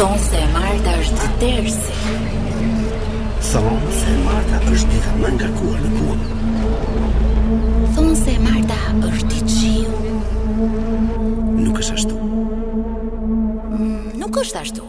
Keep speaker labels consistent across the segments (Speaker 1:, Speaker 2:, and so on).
Speaker 1: Thonë se e marta është ditë tersi.
Speaker 2: Thonë se e marta është ditë e mënxyrë në punë.
Speaker 1: Thonë se e marta është ditë shiu.
Speaker 2: Nuk është ashtu.
Speaker 1: Mm, nuk është ashtu.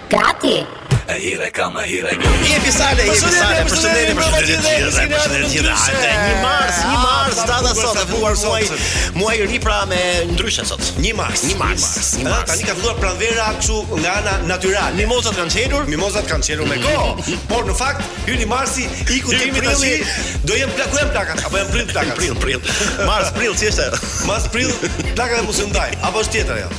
Speaker 1: Gati!
Speaker 3: E, ere ka, e, ere ka Jepi sale, jepi sale Përshëndetje, përshëndetje të gjithëve Përshëndetje gjithë Hajde, një mars, një mars Data sot, ka filluar muaj Muaji i ri pra me ndryshe sot
Speaker 4: Një mars
Speaker 3: Një mars Një mars
Speaker 4: Tani ka filluar pranvera Kështu nga ana natyrale
Speaker 3: Mimozat kanë çelur
Speaker 4: Mimozat kanë çelur me kohë Por në fakt, hyri marsi Iku
Speaker 3: dimri
Speaker 4: tashi Do jenë plakat, jenë plakat Apo jenë prill plakat
Speaker 3: Prill, prill Mars, prill, si është
Speaker 4: Mars, prill Plakat e musundaj Apo është tjetër ajo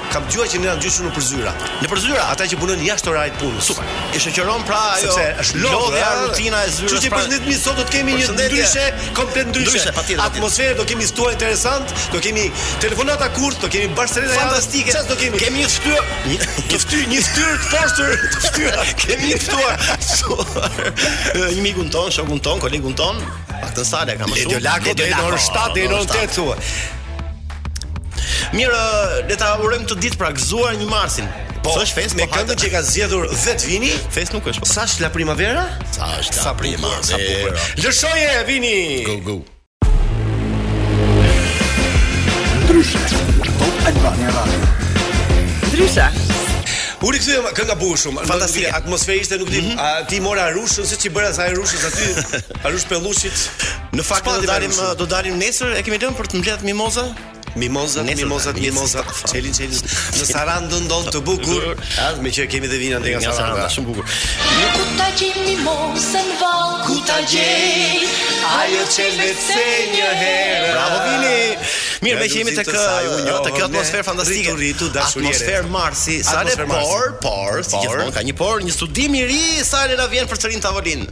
Speaker 4: Kam dëgjuar që na dëgjojnë nëpër zyra.
Speaker 3: Nëpër zyra,
Speaker 4: ata që punojnë jashtë orarit të punës.
Speaker 3: Super. I shoqëron pra ajo
Speaker 4: Sepse është lodhja,
Speaker 3: lodhja, ëh. rutina e zyrës.
Speaker 4: Kështu që
Speaker 3: pra-
Speaker 4: përshëndesim sot do të kemi një
Speaker 3: Përshëndetje.
Speaker 4: ndryshe, komplet ndryshe.
Speaker 3: Ndryshe, patjetër, patjetër.
Speaker 4: Atmosferë do kemi të ftuar interesant, do kemi telefonata kurth, do kemi barceleta
Speaker 3: Fantastike.
Speaker 4: Çfarë do kemi?
Speaker 3: Kemi një të ftyr,
Speaker 4: një Të fty, një fytyrë të poshtër të ftyra.
Speaker 3: Kemi një të ftuar. Një mikun tonë, shokun tonë, kolegun tonë, Atë sale kam shumë.
Speaker 4: Ledio Lako deri në orën 7 deri në orën 8 thua.
Speaker 3: Mirë, le ta urojmë këtë ditë pra gëzuar një marsin.
Speaker 4: Po,
Speaker 3: është festë
Speaker 4: me
Speaker 3: po,
Speaker 4: këngën që ka zgjedhur sot Vini.
Speaker 3: Festë nuk është. Po.
Speaker 4: Sa është la primavera?
Speaker 3: Sa është la
Speaker 4: primavera? Sa bukur. Lëshoje Vini.
Speaker 3: Go go.
Speaker 2: Ndryshe. Top Albania Radio.
Speaker 1: Ndryshe.
Speaker 4: U rikthyem kënga bukur shumë.
Speaker 3: Fantastike.
Speaker 4: Atmosfera ishte nuk di. Mhm. A ti more arushën, se ç'i bëre asaj arushës aty? Arush pelushit.
Speaker 3: Në fakt do dalim do dalim nesër, e kemi lënë për të mbledhur mimoza? Mimoza,
Speaker 4: mimoza,
Speaker 3: mimoza.
Speaker 4: Çelin, çelin. Në Sarandë do ndodh të bukur. Ah, meqë kemi dhe Vinin nga
Speaker 3: Saranda.
Speaker 4: Është
Speaker 3: shumë bukur.
Speaker 5: Po ku ta gjej mimozën vallë, ku ta gjej?
Speaker 4: Ajo çel veçse një herë.
Speaker 3: Bravo Vini. Mirë, meqë jemi tek tek atmosferë fantastike. Atmosferë marsi,
Speaker 4: Sale
Speaker 3: por, por, si gjithmonë ka një por, një studim i ri, Sale na vjen përsëri në tavolinë.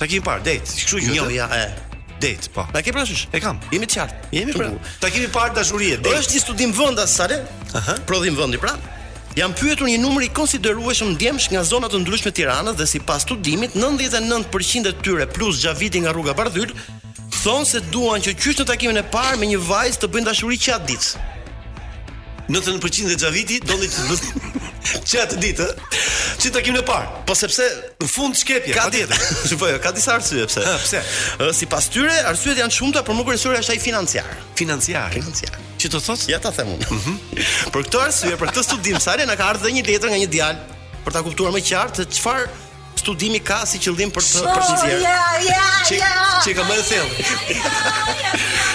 Speaker 4: Takim i
Speaker 3: parë, date.
Speaker 4: Kështu që.
Speaker 3: Jo, ja, e.
Speaker 4: Date, po.
Speaker 3: E ke parasysh?
Speaker 4: E kam.
Speaker 3: Jemi të qartë. Jemi pra.
Speaker 4: Takimi i parë dashurie, date.
Speaker 3: Është një studim vendas, Sale?
Speaker 4: Aha.
Speaker 3: Prodhim vendi pra. Janë pyetur një numër i konsiderueshëm djemsh nga zona të ndryshme të Tiranës dhe sipas studimit 99% e tyre plus Xhaviti nga rruga Bardhyl Thonë se duan që qysh në takimin e parë me një vajzë të bëjnë dashuri që atë ditë.
Speaker 4: 90% e Xhaviti donin të bënin që atë ditë, që takimin e parë.
Speaker 3: Po sepse
Speaker 4: në fund çkepje,
Speaker 3: ka
Speaker 4: ditë.
Speaker 3: po jo, ka disa arsye pse.
Speaker 4: Ha, pse?
Speaker 3: Sipas tyre, arsyet janë të shumta, por më kryesori është ai financiar.
Speaker 4: Financiar.
Speaker 3: Financiar.
Speaker 4: Që të thotë?
Speaker 3: Ja ta them unë. Mhm. për këtë arsye, për këtë studim, Sale, na ka ardhur një letër nga një djalë për ta kuptuar më qartë se çfarë Studimi ka si qëllim për të për të nxjerrë.
Speaker 4: Ja, ja, ja. Çi ka më thell.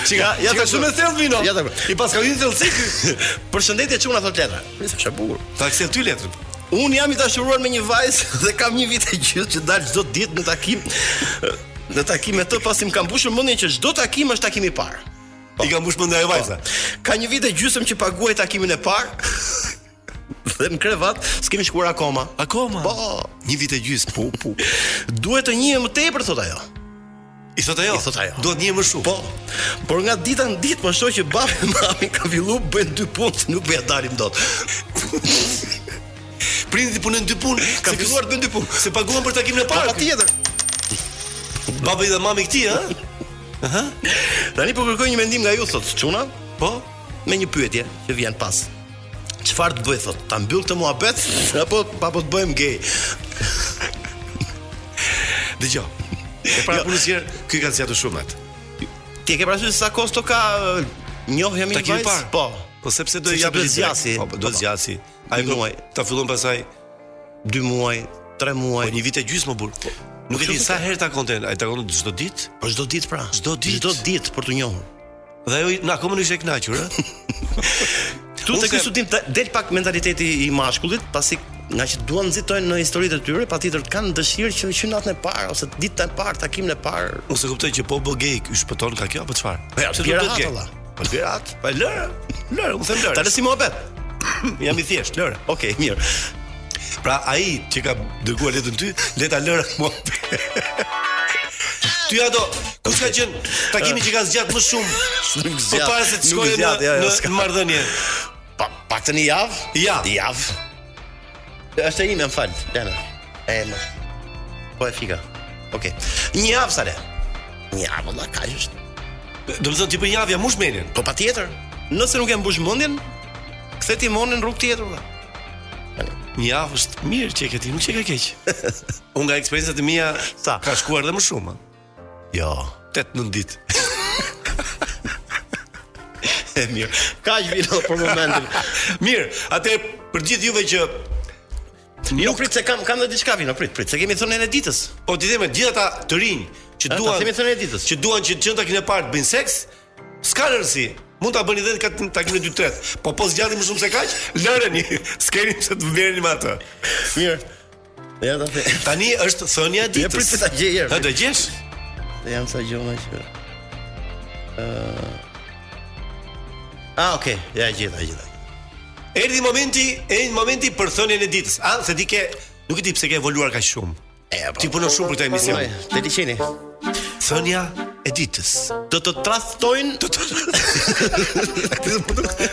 Speaker 4: Çi ka? Ja ta shumë thell vino.
Speaker 3: Ja ta.
Speaker 4: I paska hyrë thell ky.
Speaker 3: Përshëndetje çuna thot letra. Sa është e bukur.
Speaker 4: Ta kthej ty letrën.
Speaker 3: Un jam i dashuruar me një vajzë dhe kam një vit e gjysmë që dal çdo ditë në takim. Në takim me të pasi më ka mbushur mendjen që çdo takim është takimi i parë.
Speaker 4: I ka mbushur mendjen vajza. Po.
Speaker 3: Ka një vit e gjysmë që paguaj takimin e parë. dhe në krevat s'kemi shkuar akoma.
Speaker 4: Akoma.
Speaker 3: Po,
Speaker 4: një vit e gjys,
Speaker 3: pu, pu. Duhet të njihem më tepër thotë ajo.
Speaker 4: I thotë ajo.
Speaker 3: I thotë ajo.
Speaker 4: Duhet njihem më shumë.
Speaker 3: Po. Por nga dita në ditë po shoh që babi e mami ka filluar bën dy punë, nuk po ja dalim dot.
Speaker 4: Prindi punon dy punë,
Speaker 3: ka filluar të bën dy punë.
Speaker 4: Se paguan për takimin e parë.
Speaker 3: Patjetër.
Speaker 4: Babi dhe mami këtij, ha? Aha.
Speaker 3: Tani po kërkoj një mendim nga ju sot, çuna?
Speaker 4: Po,
Speaker 3: me një pyetje që vjen pas. Çfarë të bëj thot? Ta mbyll këtë muhabet apo apo të bëhem gay?
Speaker 4: Dëgjoj. E para jo. punës, se, ky ka zgjatur shumë atë.
Speaker 3: Ti e ke parasysh sa kosto ka njohja me një vajzë?
Speaker 4: Par.
Speaker 3: Po.
Speaker 4: Po sepse do të japë po,
Speaker 3: zgjasi,
Speaker 4: po, do
Speaker 3: të
Speaker 4: zgjasi. Ai
Speaker 3: po. muaj,
Speaker 4: ta fillon pastaj
Speaker 3: 2 muaj, 3 muaj,
Speaker 4: po, një vit e gjysmë mo burr. Po, nuk e di sa herë takohen, ai takon çdo ditë?
Speaker 3: Po çdo ditë pra.
Speaker 4: Çdo ditë.
Speaker 3: Çdo ditë për të njohur.
Speaker 4: Dhe ajo nga kjo mund ishte kënaqur, ë. Këtu
Speaker 3: te ky studim del pak mentaliteti i mashkullit, pasi ngaqë duan nxitojnë në historitë e tyre, patjetër kanë dëshirë që që natën e parë ose ditën e parë, takimin e parë.
Speaker 4: Po s'e kuptoj që po u bë gay, ky shpëton nga kjo apo çfarë?
Speaker 3: Po ja, çfarë
Speaker 4: do
Speaker 3: të
Speaker 4: gay? Po pirat, po lëre. Lëre, u them lëre.
Speaker 3: Ta lë si muhabet.
Speaker 4: Jam i thjeshtë, lëre.
Speaker 3: Okej, okay, mirë.
Speaker 4: Pra ai që ka dërguar letrën ty, le ta lërë muhabet. Ty ato, kush ka qenë takimi që ka zgjat më shumë?
Speaker 3: Nuk zgjat.
Speaker 4: Përpara se të
Speaker 3: nuk
Speaker 4: shkojë në,
Speaker 3: zgjat, ja, ja,
Speaker 4: në
Speaker 3: s'ka.
Speaker 4: marrëdhënie.
Speaker 3: Pa, pak të një javë?
Speaker 4: Ja.
Speaker 3: Javë. Është e ime, më fal. Lena. E më. Po e fika. Okej. Një javë sa le. Një javë, valla ka qejf.
Speaker 4: Do të thotë ti për një javë ia mush menin.
Speaker 3: Po patjetër. Nëse nuk e mbush mendjen, kthe timonin në rrugë tjetër. valla.
Speaker 4: Një javë është mirë që e ke ti, nuk është që e ke keq. Unë nga eksperiencat e mia ka shkuar dhe më shumë.
Speaker 3: Jo,
Speaker 4: 8-9 ditë.
Speaker 3: e mirë. Kaq vino për momentin.
Speaker 4: mirë, atëherë për gjithë juve që
Speaker 3: Mirë, nuk... prit se kam kam edhe diçka vino, prit, prit. Se kemi thënë në ditës.
Speaker 4: Po t'i themi gjithë ata të rinj që duan,
Speaker 3: kemi thënë në ditës,
Speaker 4: që duan që që në takim të parë të bëjnë seks, S'ka rëndësi. Mund ta bëni vetë këtë takim në dy tre. Po po zgjati më shumë se kaq, lëreni. S'keni pse të merreni me atë.
Speaker 3: Mirë. Ja ta themi.
Speaker 4: Tani është thënia e ditës.
Speaker 3: Ja prit ta gjej herë.
Speaker 4: Ha do gjesh?
Speaker 3: Të jam sa gjona që. Ëh. Uh... Ah, okay. Ja gjeta, gjeta.
Speaker 4: Erdhi momenti, erdhi momenti për thënien e ditës. A, se ti ke, nuk e di pse ke evoluar kaq shumë. Ti punon shumë për këtë emision.
Speaker 3: Te liqeni.
Speaker 4: Thënia e ditës.
Speaker 3: Do të tradhtojnë,
Speaker 4: do të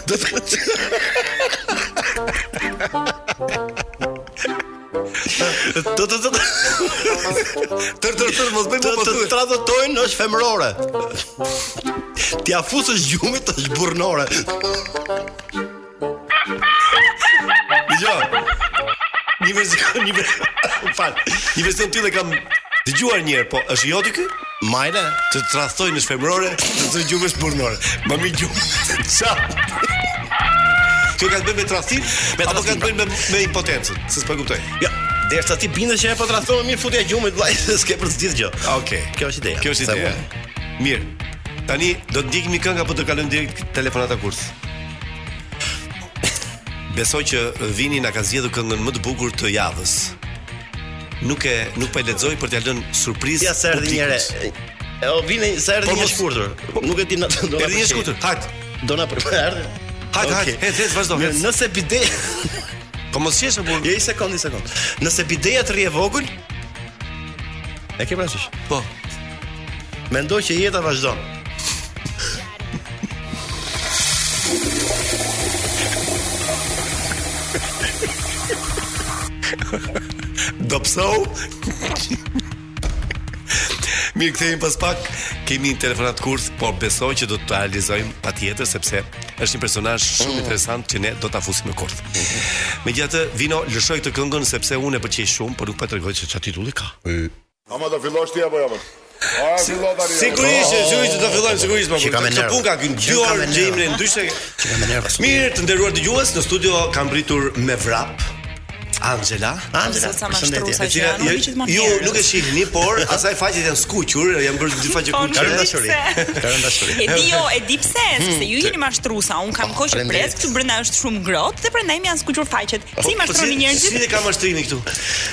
Speaker 4: do të
Speaker 3: Do të të
Speaker 4: Tër tër tër mos bëj
Speaker 3: më
Speaker 4: po.
Speaker 3: Të tradhtojnë është femërore. T'ia fusësh gjumit është burrnore.
Speaker 4: Jo. Një vez, një vez. Fal. Një vez të tillë kam dëgjuar një herë, po është joti ky?
Speaker 3: Majla
Speaker 4: të tradhtojnë është femërore, të të gjumësh burrnore. Më mi gjumë. Sa? Kjo ka të bëjë me tradhtinë,
Speaker 3: me
Speaker 4: apo ka të bëjë me me impotencën? Se s'po kuptoj.
Speaker 3: Ja, derisa ti bindesh që e po tradhton më mirë futja gjumit vllai, s'ke për të gjetur gjë.
Speaker 4: Okej. Okay.
Speaker 3: Kjo është ideja.
Speaker 4: Kjo është ideja. Mirë. Tani do të ndjekim një këngë apo do të kalojmë direkt telefonata kurth? Besoj që Vini na ka zgjedhur këngën më të bukur të javës. Nuk e nuk po e lexoj për t'ia lënë surprizë.
Speaker 3: Ja sa erdhi njëre. E o vini sa erdhi një shkurtër. Nuk e di na do.
Speaker 4: Erdhi një shkurtër. Hajt.
Speaker 3: Do na për erdhi.
Speaker 4: Hajt, hajt. E vet vazhdo.
Speaker 3: Nëse bide.
Speaker 4: Po mos qesh apo?
Speaker 3: Jo një sekondë, një sekondë. Nëse bideja të rrje vogël, e ke parasysh?
Speaker 4: Po.
Speaker 3: Mendoj që jeta vazhdon.
Speaker 4: Do pësau Mirë kthehemi pas pak Kemi një telefonatë kurth Por besoj që do ta realizojmë patjetër Sepse është një personazh shumë mm. interesant Që ne do ta fusim në kurth Megjithatë Vino lëshoje këtë këngën Sepse unë e pëlqej shumë Por nuk po e tregoj se ça titulli ka
Speaker 6: Ama do fillosh ti apo jo më? A si, fillo tani?
Speaker 4: Sigurisht, oh, sigurisht do të fillojmë sigurisht më. Ça
Speaker 3: më
Speaker 4: pun ka
Speaker 3: që dy
Speaker 4: orë që jemi
Speaker 3: ndyshe. Çka më nervos.
Speaker 4: Mirë, të nderuar dëgjues, në studio ka mbërritur me vrap.
Speaker 7: Anxhela, Anxhela,
Speaker 3: përshëndetje.
Speaker 7: Anxhela
Speaker 4: jo,
Speaker 7: jo,
Speaker 4: ju
Speaker 7: nuk
Speaker 4: e shihni, por asaj faqet i janë skuqur, i janë bërë dy faqe kuqe.
Speaker 3: Ka
Speaker 7: rënë
Speaker 3: në
Speaker 7: dashuri.
Speaker 3: Ka rënë në dashuri.
Speaker 7: E di jo, e di pse, hmm. sepse ju jeni mashtrusa, un kam po, kohë që pres, këtu brenda është shumë ngrohtë dhe prandaj më janë skuqur faqet. Po, si
Speaker 4: po
Speaker 7: mashtroni
Speaker 4: si,
Speaker 7: njerëzit?
Speaker 4: Si ne kam mashtrimi këtu?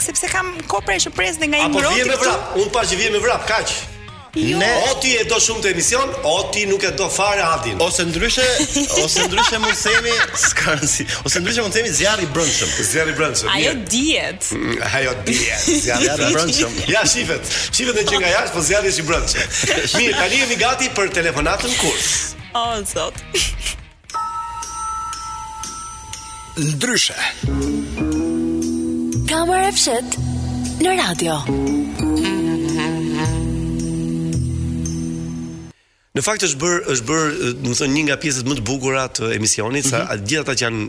Speaker 7: Sepse kam kohë që pres dhe nga një
Speaker 4: gropë.
Speaker 7: Apo
Speaker 4: vjen me vrap, unë pa që vjen me vrap, kaq.
Speaker 7: Jo.
Speaker 3: Jo,
Speaker 4: o ti e do shumë këtë emision, o ti nuk e do fare Adin.
Speaker 3: Ose ndryshe, ose ndryshe mund të themi, s'ka rëndësi. Ose ndryshe mund të themi zjarri i brëndshëm.
Speaker 4: Zjarri i
Speaker 7: brëndshëm.
Speaker 4: Ajo
Speaker 7: dihet.
Speaker 4: Mm, ajo dihet. Zjarri
Speaker 3: i brëndshëm.
Speaker 4: Ja shifet. Shifet që nga jashtë, po zjarri është i brëndshëm. Mirë, tani jemi gati për telefonatën kurth.
Speaker 7: O zot.
Speaker 2: Ndryshe.
Speaker 1: Kamera e fshehtë në radio.
Speaker 4: Në fakt është bërë është bërë, domethënë një nga pjesët më të bukura të emisionit, mm -hmm. sa
Speaker 3: mhm.
Speaker 4: gjithë ata që janë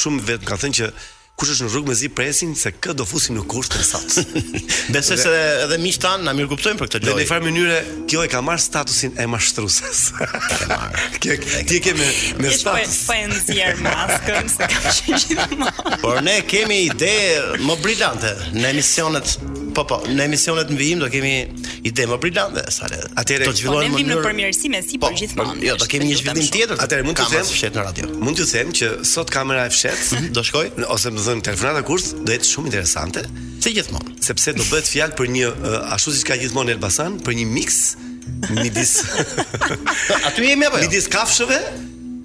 Speaker 4: shumë vetë kanë thënë që Kush është në rrugë mezi presin se kë do fusim në kurth sot.
Speaker 3: Besoj se edhe miqtë tanë na mirëkuptojnë për këtë
Speaker 4: lojë. Në një farë mënyre kjo e ka marrë statusin e mashtrueses. Kjo ti e ke me me status.
Speaker 8: Po e nxjerr maskën se ka qenë gjithmonë.
Speaker 3: Por ne kemi ide më brilante në emisionet. Po po, në emisionet në vijim do kemi Ide më brilante sa le.
Speaker 4: Atëherë
Speaker 3: do të zhvillohen po,
Speaker 8: më në
Speaker 3: përmirësim
Speaker 8: e sipër
Speaker 3: po,
Speaker 8: gjithmonë.
Speaker 3: Jo, do kemi një zhvillim tjetër.
Speaker 4: Atëherë mund të them
Speaker 3: fshehtë në radio.
Speaker 4: Mund të them që sot kamera e fshehtë mhm.
Speaker 3: do shkojë
Speaker 4: ose domethënë telefonata kurth do jetë shumë interesante
Speaker 3: si gjithmonë,
Speaker 4: sepse do bëhet fjalë për një ashtu siç ka gjithmonë Elbasan, për një mix midis
Speaker 3: Aty jemi apo jo?
Speaker 4: Midis kafshëve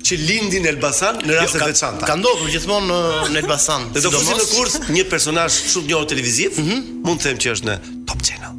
Speaker 4: që lindin në Elbasan në raste
Speaker 3: jo, të
Speaker 4: veçanta.
Speaker 3: Ka ndodhur gjithmonë në, në Elbasan.
Speaker 4: Dhe do të fusim në kurth një personazh shumë i njohur televiziv, mm -hmm. mund të them që është në Top Channel.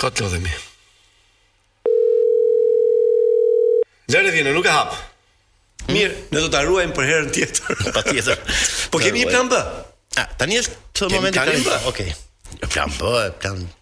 Speaker 4: Kot lodhemi. Lëre fare, nuk e hap. Mirë, ne do ta ruajmë për herën tjetër.
Speaker 3: Patjetër.
Speaker 4: Po kemi një plan B.
Speaker 3: Ah, tani është momenti tani. Okej. Okay. Plan B, plan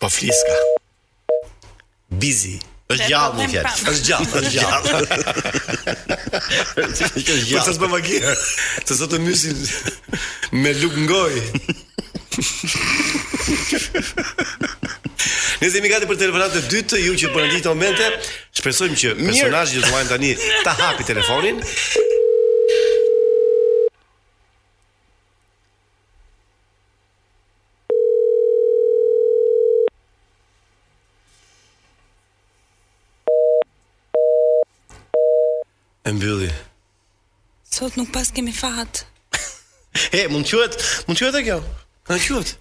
Speaker 8: Po
Speaker 4: fliska. Bizi.
Speaker 3: Është gjallë
Speaker 8: më
Speaker 3: fjalë.
Speaker 4: Është gjallë, është gjallë.
Speaker 3: Është gjallë.
Speaker 4: Po sa
Speaker 3: të
Speaker 4: bëmë gjer. Të zot të mysin me luk ngoj. Ne jemi gati për telefonat e dytë, ju që po ndihni momente, shpresojmë që personazhi që duan tani ta hapi telefonin. E mbylli.
Speaker 8: Sot nuk paskemi fat.
Speaker 3: He, mund të quhet, mund të quhet kjo.
Speaker 4: Ka quhet.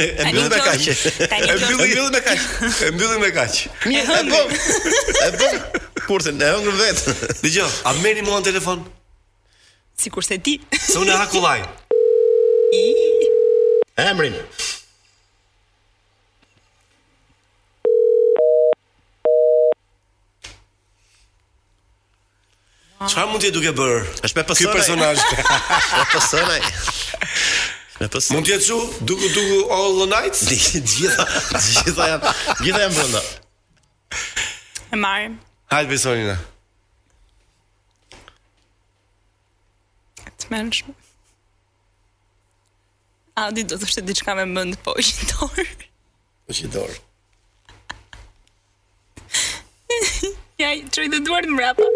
Speaker 3: E mbyllim me kaq.
Speaker 4: E mbyllim me kaq. E mbyllim me kaq.
Speaker 3: Mirë, e bëmë. E bëmë. Kurthin e hëngrëm vetë.
Speaker 4: Dëgjo, a merrni mua në telefon?
Speaker 8: Sikurse ti.
Speaker 4: Se unë ha kollaj.
Speaker 3: Emrin.
Speaker 4: Çfarë mund të jetë duke bër?
Speaker 3: Është me
Speaker 4: PS.
Speaker 3: Ky
Speaker 4: personazh.
Speaker 3: Me PS. Me PS.
Speaker 4: Mund të jetë çu duku duku all the
Speaker 3: nights? Gjitha, gjitha janë, gjitha janë brenda.
Speaker 8: E marrim.
Speaker 4: Hajde besoni na.
Speaker 8: Të mençme. Adi do të thotë diçka me mënd, po është
Speaker 4: i dorë. është i dorë.
Speaker 8: ja, i ke ti duart mrapa.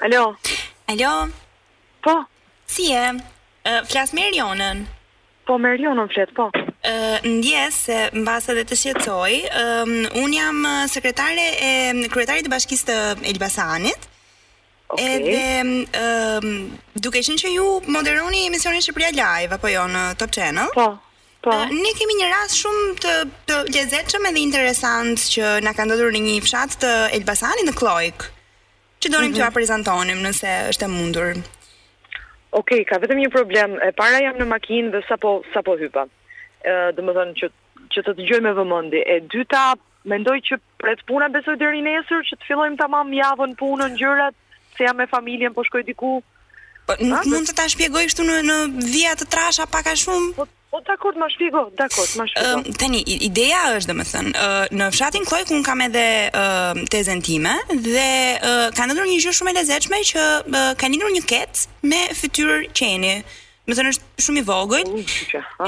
Speaker 9: Alo.
Speaker 8: Alo.
Speaker 9: Po.
Speaker 8: Si je? Flas me Erionën.
Speaker 9: Po me Erionën flet, po.
Speaker 8: Ë ndjesë se mbase dhe të shqetësoj. Ëm un jam sekretare e kryetarit të bashkisë të Elbasanit. Edhe ëm duke qenë që ju moderoni emisionin Shqipëria Live apo jo në Top Channel?
Speaker 9: Po. Po.
Speaker 8: Ë, Ne kemi një rast shumë të, të lezetshëm edhe interesant që na ka ndodhur në një fshat të Elbasanit në Klojk, që donim ta prezantonim nëse është e mundur.
Speaker 9: Okej, ka vetëm një problem. E para jam në makinë dhe sapo sapo hypa. Ë, domethënë që që të dëgjoj me vëmendje. E dyta, mendoj që Pret puna besoj deri nesër që të fillojmë tamam javën punën gjërat se jam me familjen po shkoj diku
Speaker 8: Po nuk mund të ta shpjegoj kështu në në vija të trasha pak a shumë.
Speaker 9: Po po dakord ma shpjego, dakord ma shpjego.
Speaker 8: Uh, tani ideja është domethënë, uh, në fshatin Klojk ku un kam edhe uh, tezen time dhe uh, ka ndodhur një gjë shumë e lezetshme që uh, ka lindur një kec me fytyrë qeni. me thënë është shumë i vogël.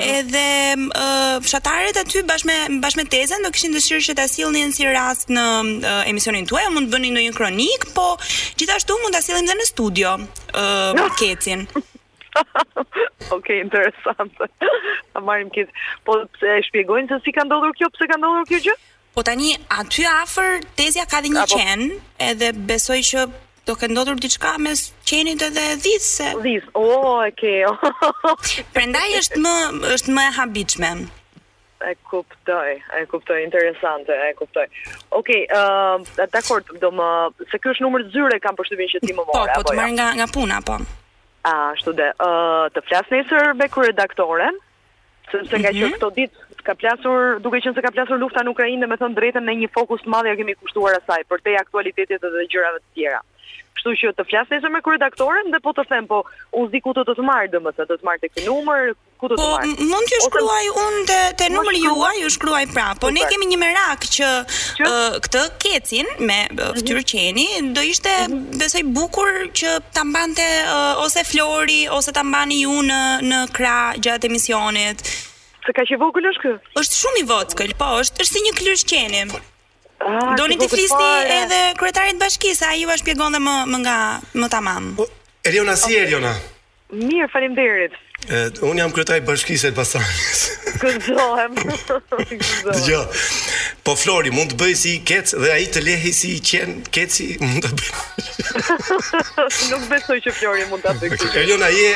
Speaker 8: Edhe ë fshatarët aty bashkë me bashkë me tezën do kishin dëshirë që ta sillnin si rast në e, emisionin tuaj, mund të bënin ndonjë kronikë, po gjithashtu mund ta sillim dhe në studio ë no. kecin.
Speaker 9: ok, interesant. Ta marim kit. Po si e shpjegojnë se si ka ndodhur kjo, pse ka ndodhur kjo gjë?
Speaker 8: Po tani aty afër tezja ka dhe një
Speaker 9: Apo...
Speaker 8: qen, edhe besoj që do ket ndodhur diçka mes qenit edhe dhisë
Speaker 9: së dhisë. O, okej.
Speaker 8: Prandaj është më është më e habitshme.
Speaker 9: E kuptoj, e kuptoj, interesante, e kuptoj. Ok, uh, dakor, do më, se kjo është numër zyre, kam përshtypin që ti më
Speaker 8: mo,
Speaker 9: more,
Speaker 8: po, po, të marrë jo? nga, nga puna, po.
Speaker 9: A, ashtu dhe, uh, të flasë nesër me kryeredaktoren, sepse nga
Speaker 8: që
Speaker 9: mhm. këto ditë ka plasur, duke qenë se ka plasur lufta në Ukrainë, me thënë të drejtën një fokus të madh ja kemi kushtuar asaj për te aktualitetit dhe gjërave të tjera. Kështu që të flas nesër me kryeredaktoren dhe po të them po unë s'di ku të të marr domethënë do të marr tek numër ku të të marr.
Speaker 8: Po mund t'ju shkruaj unë te te numri juaj, ju shkruaj prapë. Po ne kemi një merak që këtë kecin me
Speaker 9: mhm.
Speaker 8: fytyrë qeni do ishte mhm. Besoj bukur që ta mbante uh, ose Flori ose ta mbani ju në në krah gjatë emisionit.
Speaker 9: Se kaq i vogël është ky?
Speaker 8: Është shumë i vockël, po, është është si një klysh qeni.
Speaker 9: Ah,
Speaker 8: Doni
Speaker 9: t'i
Speaker 8: flisni edhe kryetarit të bashkisë, ai jua shpjegon dhe më më nga më tamam.
Speaker 4: Po, Eriona si Eriona?
Speaker 9: Mirë, faleminderit.
Speaker 4: Un jam kryetari i bashkisë së Elbasanit.
Speaker 9: Gëzohem.
Speaker 4: Dgjoj. Po Flori mund të bëj si kec dhe ai të lehej si qen keci mund ta bëj.
Speaker 9: Nuk besoj që Flori mund ta bëj.
Speaker 4: Eriona je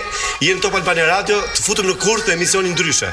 Speaker 4: je në Top Albania Radio, të futëm në kurth në emisionin Ndryshe.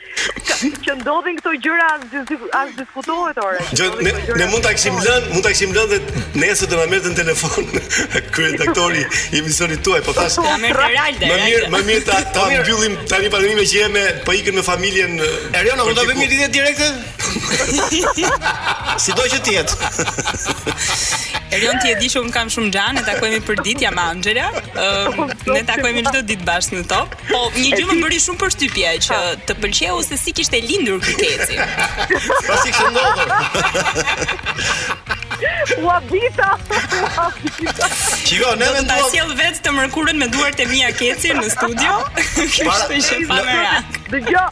Speaker 9: Që ndodhin këto gjëra as diskutohet ore. Që
Speaker 4: ne, ne mund ta kishim lënë, mund ta kishim lënë dhe nesër do na merrte në telefon kryeredaktori i emisionit tuaj, po thashë.
Speaker 8: Na merr Ralde.
Speaker 4: Më mirë, më mirë ta ta po mbyllim tani pandeminë që jemi po ikën me familjen.
Speaker 3: Eriona, mund ta bëjmë lidhje direkte? Sido që të jetë.
Speaker 8: Eriona ti e di që un të kam shumë xhan, ne takohemi për ditë jam Anxhela. Ëm ne takohemi çdo ditë bashkë në Top. Po, një gjë më bëri shumë përshtypje që të pëlqeu se si kishte lindur ky keci.
Speaker 3: Po si kishte ndodhur?
Speaker 9: U habita.
Speaker 3: Shiko, ne mendoj.
Speaker 8: Do ta sjell vetë të mërkurën me duart e mia kecin në studio. Kështu që pa merak.
Speaker 9: Dëgjoj,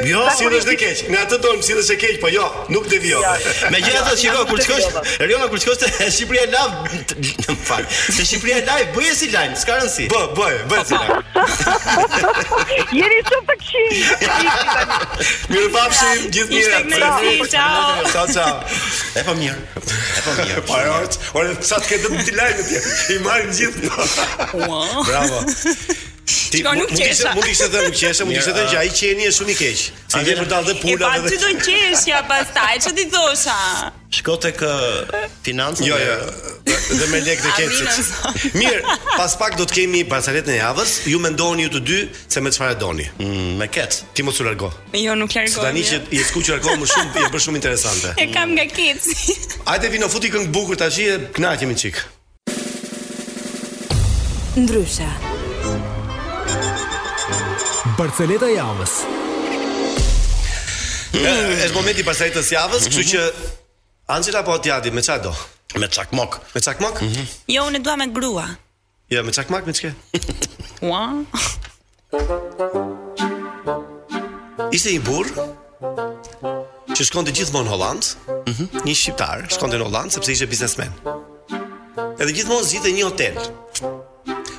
Speaker 3: Jo,
Speaker 4: s'i vjen keq. Me atë ton s'i vjen keq, po jo, nuk të vjo.
Speaker 3: Megjithatë shiko kur shkosh, Eriona kur shkosh te Shqipëria Live, më fal. Te Shqipëria Live, bëje si lajm, s'ka rëndsi.
Speaker 4: Po, bëj, bëj si lajm.
Speaker 9: Jeni shumë të këqij.
Speaker 4: Mirupafshim, gjithë të mirat.
Speaker 8: Ishte mirë, ciao.
Speaker 4: Ciao, ciao.
Speaker 3: E po mirë. E po mirë.
Speaker 4: Po prap ore sa të ketë të lajmit ti. I marrin gjithë. Bravo. Ti
Speaker 8: shiko, nuk
Speaker 4: mund të ishte
Speaker 8: qesha.
Speaker 4: mund të ishte thënë qesha, mund të ishte thënë që ai qeni është shumë i keq. Si vjen për ta dhe
Speaker 8: E
Speaker 4: pula
Speaker 8: pa
Speaker 4: dhe
Speaker 8: ty do qeshja pastaj, ç'do ti thosha?
Speaker 3: Shko tek ë, financat.
Speaker 4: Jo, jo. Dhe me lekë të
Speaker 8: Aminën,
Speaker 4: kecit.
Speaker 8: sa.
Speaker 4: Mirë, pas pak do të kemi barceletën e javës. Ju mendoni ju të dy se me çfarë e doni.
Speaker 3: Mm, me kec.
Speaker 4: Ti mos u largo.
Speaker 8: Jo, nuk
Speaker 4: Se
Speaker 8: largohem.
Speaker 4: tani që jo. je skuqur akoma më shumë, je bërë shumë interesante.
Speaker 8: e kam nga keci.
Speaker 4: Hajde vino futi këngë bukur tash e kënaqemi çik.
Speaker 1: Ndryshe.
Speaker 10: Barceleta javës.
Speaker 4: Është momenti i barceletës javës, kështu që Anxhela po ti hajdi me çfarë do?
Speaker 3: Me çakmok.
Speaker 4: Me çakmok? Mhm.
Speaker 8: Jo, unë dua me grua.
Speaker 4: Jo, me çakmak me çka?
Speaker 8: Ua.
Speaker 4: Ishte një burrë që shkonte gjithmonë në Holland, mm -hmm. një shqiptar shkonte në Holland sepse ishte biznesmen. Edhe gjithmonë zgjidhte një hotel.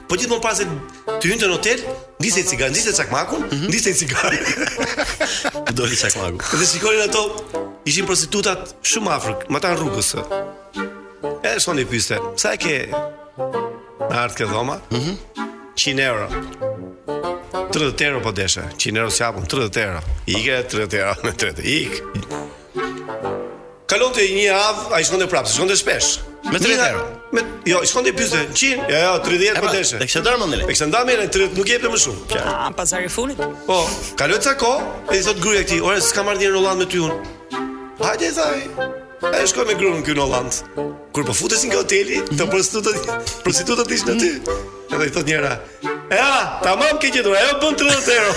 Speaker 4: Po gjithmonë para se të hynte në hotel, ndiste një cigar, ndiste çakmakun, mm -hmm. ndiste një
Speaker 3: cigar. Do thotë çakmakun.
Speaker 4: Dhe shikonin ato ishin prostitutat shumë afër, matanë rrugës. Edhe shkonte i pyste, sa e ke Natën ke dhoma? Mm -hmm. 100 euro. 30 euro po deshe. 100 euro s'japëm, 30 euro. Ik e 30 euro me 30. Ik. Kalonte një javë, ai shkonte prapë, se shkonte shpesh.
Speaker 3: Me 30 euro.
Speaker 4: Me, jo, i shkonte 50, 100, jo, jo, 30 po
Speaker 3: pra,
Speaker 4: deshe.
Speaker 3: E kështë dërë më ndile.
Speaker 4: E kështë dërë më ndile, 30 nuk jepte më shumë.
Speaker 8: Ça? A, pazari i fundit.
Speaker 4: Po, kaloi ca kohë, e i thotë gruaja këtij, ore, s'ka marrë në Holland me ty unë. Hajde, tha ai. Ai shkoi me gruan ky në Holland. Kur po futeshin nga hoteli, te prostitutat, prostitutat ishin aty. Edhe i thotë njëra, "Ja, tamam ke gjetur, ajo bën 30 euro."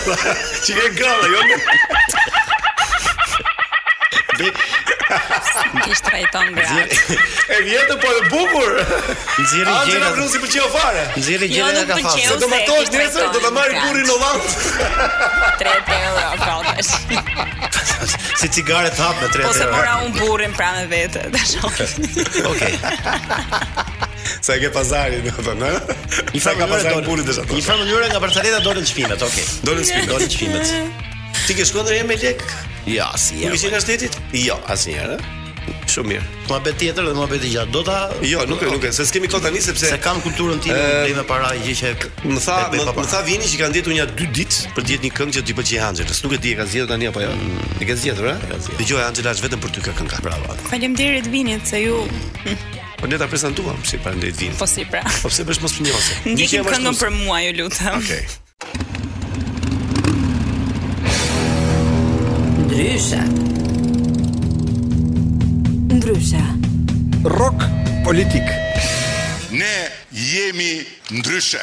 Speaker 4: Që ke grave, jo.
Speaker 8: Ti s'i trajton gratë.
Speaker 4: E vjetër po e bukur.
Speaker 3: Nxjerri gjëra.
Speaker 4: Anxhelës nuk i pëlqeu fare.
Speaker 3: Nxjerri gjëra
Speaker 8: jo,
Speaker 3: ka
Speaker 4: fare. Do të martohesh nesër, do të marrë burrin në Holland.
Speaker 8: 30 euro po deshe.
Speaker 3: si cigare të hapë me tre.
Speaker 8: Po se mora unë burrin pra me vete, ta shoh.
Speaker 3: Okej.
Speaker 4: Sa e ke pazarin, do të thonë, ëh?
Speaker 3: I
Speaker 4: sa ka pazarin burrit të shoh.
Speaker 3: Një farë mënyre nga barcaleta dolën shpenzimet, okej.
Speaker 4: Dolën shpenzimet,
Speaker 3: dolën shpenzimet.
Speaker 4: Ti ke shkuar ndonjëherë me lek?
Speaker 3: Jo, si.
Speaker 4: Nuk ishin nga shtetit? Jo, asnjëherë. Shumë mirë.
Speaker 3: Ma be tjetër dhe ma be të gjatë. Do ta
Speaker 4: Jo, nuk nuk se s'kemi kohë tani sepse
Speaker 3: s'e kam në kulturën time
Speaker 4: të
Speaker 3: bëj me para gjë që
Speaker 4: më tha më, më tha Vini që ka ndenjur nja 2 ditë për të një këngë që t'i pëlqejë Angelës. Nuk e di e ka zgjedhur tani apo jo. E ka zgjedhur, a? Dëgjoje Angela është vetëm për ty kjo kënga.
Speaker 3: Bravo.
Speaker 8: Faleminderit Vinit se ju
Speaker 4: Po ne ta prezantuam si prandaj Vini.
Speaker 8: Po si pra.
Speaker 4: Po pse bëhesh mosmirënjohëse.
Speaker 8: Ndjekim këngën për mua, ju lutem.
Speaker 4: Okej. Okay.
Speaker 1: Ndryshe. Ndryshe.
Speaker 10: Rock politik.
Speaker 6: Ne jemi ndryshe.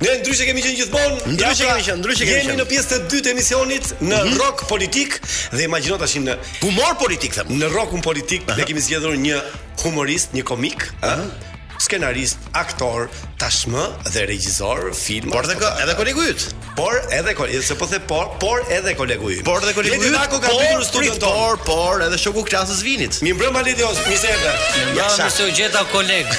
Speaker 4: Ne ndryshe kemi qenë gjithmonë.
Speaker 3: Ndryshe kemi qenë, ndryshe kemi qenë. Jemi
Speaker 4: në pjesën e dytë të emisionit në mm -hmm. Rock Politik dhe imagjino tashi në
Speaker 3: humor politik them.
Speaker 4: Në Rockun Politik uh -huh. ne kemi zgjedhur një humorist, një komik, ëh, uh -huh. skenarist, aktor, tashmë dhe regjisor filmi.
Speaker 3: Por edhe edhe kolegu yt.
Speaker 4: Por edhe kolegu, se po the por, por edhe kolegu yt.
Speaker 3: Por edhe kolegu yt.
Speaker 4: Ledi ka hyrë në studion tonë.
Speaker 3: Por, por edhe shoku i klasës së
Speaker 4: Vinit. Mirëmbrëma Ledi Os, mirë se erdhe.
Speaker 11: Ja, mirë se ju gjeta koleg.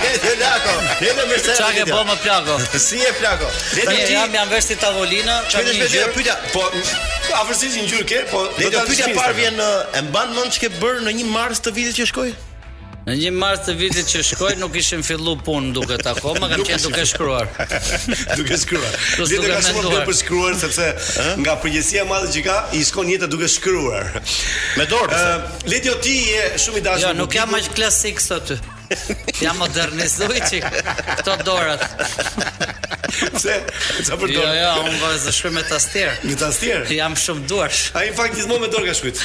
Speaker 3: Ledi Lako, Ledi mirë se.
Speaker 11: Çka ke bë mo plako?
Speaker 3: Si je plako? Ledi
Speaker 11: jam jam vesh si tavolina,
Speaker 3: çfarë më
Speaker 11: gjë?
Speaker 3: Pyetja,
Speaker 4: po afërsisht një gjë ke, po Ledi
Speaker 3: pyetja
Speaker 4: e
Speaker 3: parë vjen e mban mend ç'ke bërë në 1 mars të vitit që shkoi?
Speaker 11: Në një mars të vitit që shkoi nuk ishim fillu punë duket akoma, kam qenë duke shkruar.
Speaker 4: duke shkruar.
Speaker 11: Dhe
Speaker 4: ka shumë për shkruar sepse nga përgjegjësia e madhe që ka, i shkon jeta duke shkruar.
Speaker 3: Me dorë.
Speaker 4: Uh, Letio ti je shumë i dashur.
Speaker 11: Jo, nuk jam aq klasik sot. Jam modernizuar çik. Këto dorat.
Speaker 4: Pse? Sa për dorë?
Speaker 11: Jo, jo, unë vazhdoj me tastierë.
Speaker 4: Me tastierë?
Speaker 11: Jam shumë duarsh.
Speaker 4: Ai fakt gjithmonë me dorë ka shkruajt.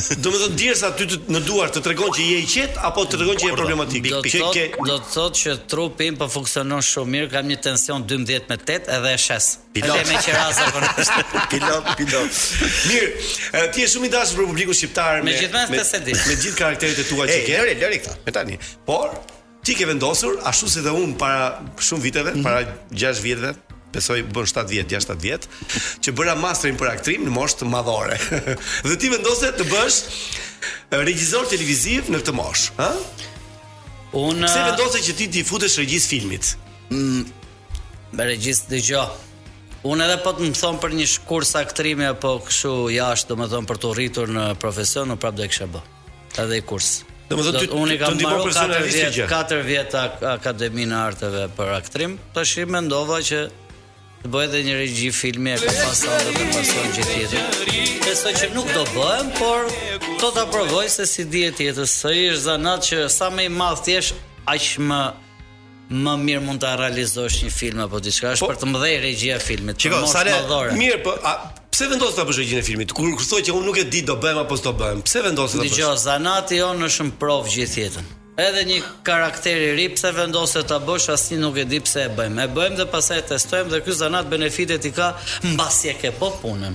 Speaker 4: Domethënë djersa aty në duar të tregon që je i qetë apo të tregon që je problematik?
Speaker 11: Do të
Speaker 4: thotë,
Speaker 11: do të thotë që trupi im po funksionon shumë mirë, kam një tension dymbëdhjetë me tetë edhe gjashtë.
Speaker 3: Pilot.
Speaker 11: Edhe me qeraza po.
Speaker 3: pilot, pilot.
Speaker 4: Mirë, e, ti je shumë i dashur për publikun shqiptar
Speaker 11: me
Speaker 4: Megjithëse
Speaker 11: se di.
Speaker 4: me gjithë karakteret e tua që
Speaker 3: Ej,
Speaker 4: ke.
Speaker 3: lëri, lëri këta,
Speaker 4: me tani. Por Ti ke vendosur, ashtu si dhe unë para shumë viteve,
Speaker 3: mhm.
Speaker 4: para 6 vjetëve, besoj bën 7 vjet, 6-7 vjet, që bëra masterin për aktrim në moshë të madhore. dhe ti vendose të bësh regjisor televiziv në këtë moshë, ha?
Speaker 11: Unë
Speaker 4: Pse vendose që t'i futesh regjis filmit?
Speaker 11: Mm, me regjis dëgjo. Unë edhe po të më thonë për një kurs aktrimi apo kështu jashtë, domethënë për t'u rritur në profesion, unë prap do e kisha bë. edhe një kurs.
Speaker 4: Domethënë ti
Speaker 11: unë kam marrë
Speaker 4: personalisht gjë.
Speaker 11: 4 vjet Akademinë e Arteve për aktrim, tashi mendova që të bëj edhe një regji filmi e pasojë do të pasojë gjë tjetër. Besoj që nuk do bëhem, por do ta provoj se s'i dihet jetës. Se ai është zanat që sa më i madh të jesh, aq më më mirë mund ta realizosh një film apo diçka, është po, për të mëdhenj regjia e filmit. Shiko,
Speaker 4: sa
Speaker 11: le
Speaker 4: mirë, po a, pse vendos ta bësh regjinë e filmit? Kur thua që unë nuk e di do bëjmë apo s'do bëjmë, pse vendos ta bësh?
Speaker 11: Dëgjo, zanati jonë është në provë gjithë jetën. Edhe një karakter i ri pse vendose ta bësh, asnjë nuk e di pse e bëjmë. E bëjmë dhe pastaj e testojmë dhe ky zanat benefitet i ka mbasi e ke bo
Speaker 3: punën.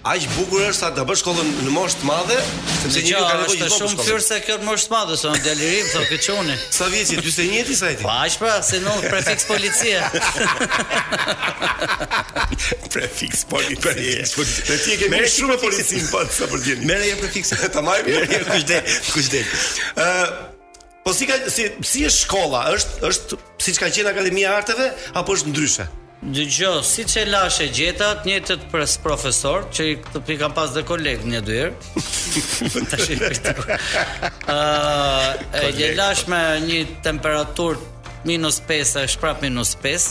Speaker 4: Ah bukur është sa ta bësh shkollën në moshë të madhe, sepse njeriu ka nevojë gjithmonë për shkollën.
Speaker 11: Shumë fyerë se kjo në moshë të madhe, se unë djal i ri, thotë ky çuni.
Speaker 4: Sa vjeç je? 41 ti sa je ti?
Speaker 11: Po aq pra, se nuk prefiks policie.
Speaker 4: prefiks policie. Prefiks policie. Dhe ti e ke merr shumë policin pa sa për djeni.
Speaker 3: Merr një prefiks.
Speaker 4: Ta
Speaker 3: marr. Kush del? Kush del?
Speaker 4: Ë Po si ka si si është shkolla? Është është siç ka qenë Akademia e Arteve apo është ndryshe?
Speaker 11: Dëgjo, siç e lashë e gjeta, të njëjtët pre profesorë, që i kam pas dhe koleg një dyrë. Të shi këtë uh, e lashë me një temperaturë minus 5, është prap minus 5,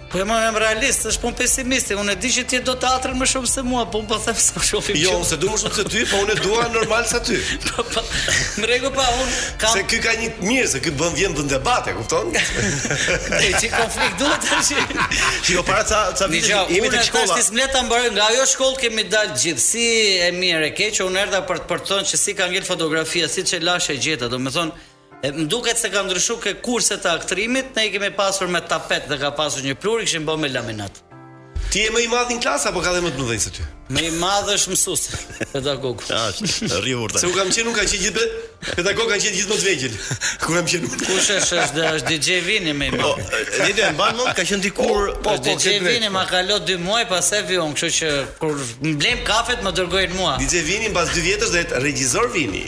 Speaker 4: Po jo
Speaker 11: mo jam realist, s'është punë pesimiste. Unë e di që ti e do teatrin më shumë se mua, po unë po them se më shumë.
Speaker 4: Jo, unë s'e dua më shumë se ty, po unë dua normal sa ty.
Speaker 11: Po, po. Në rregull pra po, unë kam
Speaker 4: Se ky ka një mirë, se ky bën vjen bën debat, e kupton?
Speaker 11: Ti ti konflikt duhet tashi.
Speaker 3: Ti jo para ca ca vite jemi tek shkolla.
Speaker 11: Ti s'më le ta mbaroj nga ajo shkollë kemi dalë gjithsesi e mirë e keq, unë erdha për të thënë që si ka ngel fotografia, siç e lashë e gjeta, domethënë E më duket se ka ndryshu ke kurset e aktrimit, ne i kemi pasur me tapet dhe ka pasur një plurë, i kishim bo me laminat.
Speaker 4: Ti je më i madhi në klasë apo ka dhe më të mëdhenj se ty?
Speaker 11: Më i madh është mësusi, pedagogu.
Speaker 3: Ah, rri urtë.
Speaker 4: Se ku kam qenë unë kanë qenë gjithë be, pedagog kanë qenë gjithë më të vegjël. Ku kam qenë unë.
Speaker 11: Kush është, është është DJ Vini më i madh.
Speaker 3: Po, Ledi e mban mend ka qenë dikur,
Speaker 4: po, po,
Speaker 11: DJ
Speaker 4: Vini po,
Speaker 11: po. ma ka lë 2 muaj pastaj vijon, kështu që kur mbledhim kafet më dërgojnë mua.
Speaker 4: DJ Vini mbas 2 vjetësh
Speaker 11: do
Speaker 4: jetë regjisor
Speaker 11: Vini.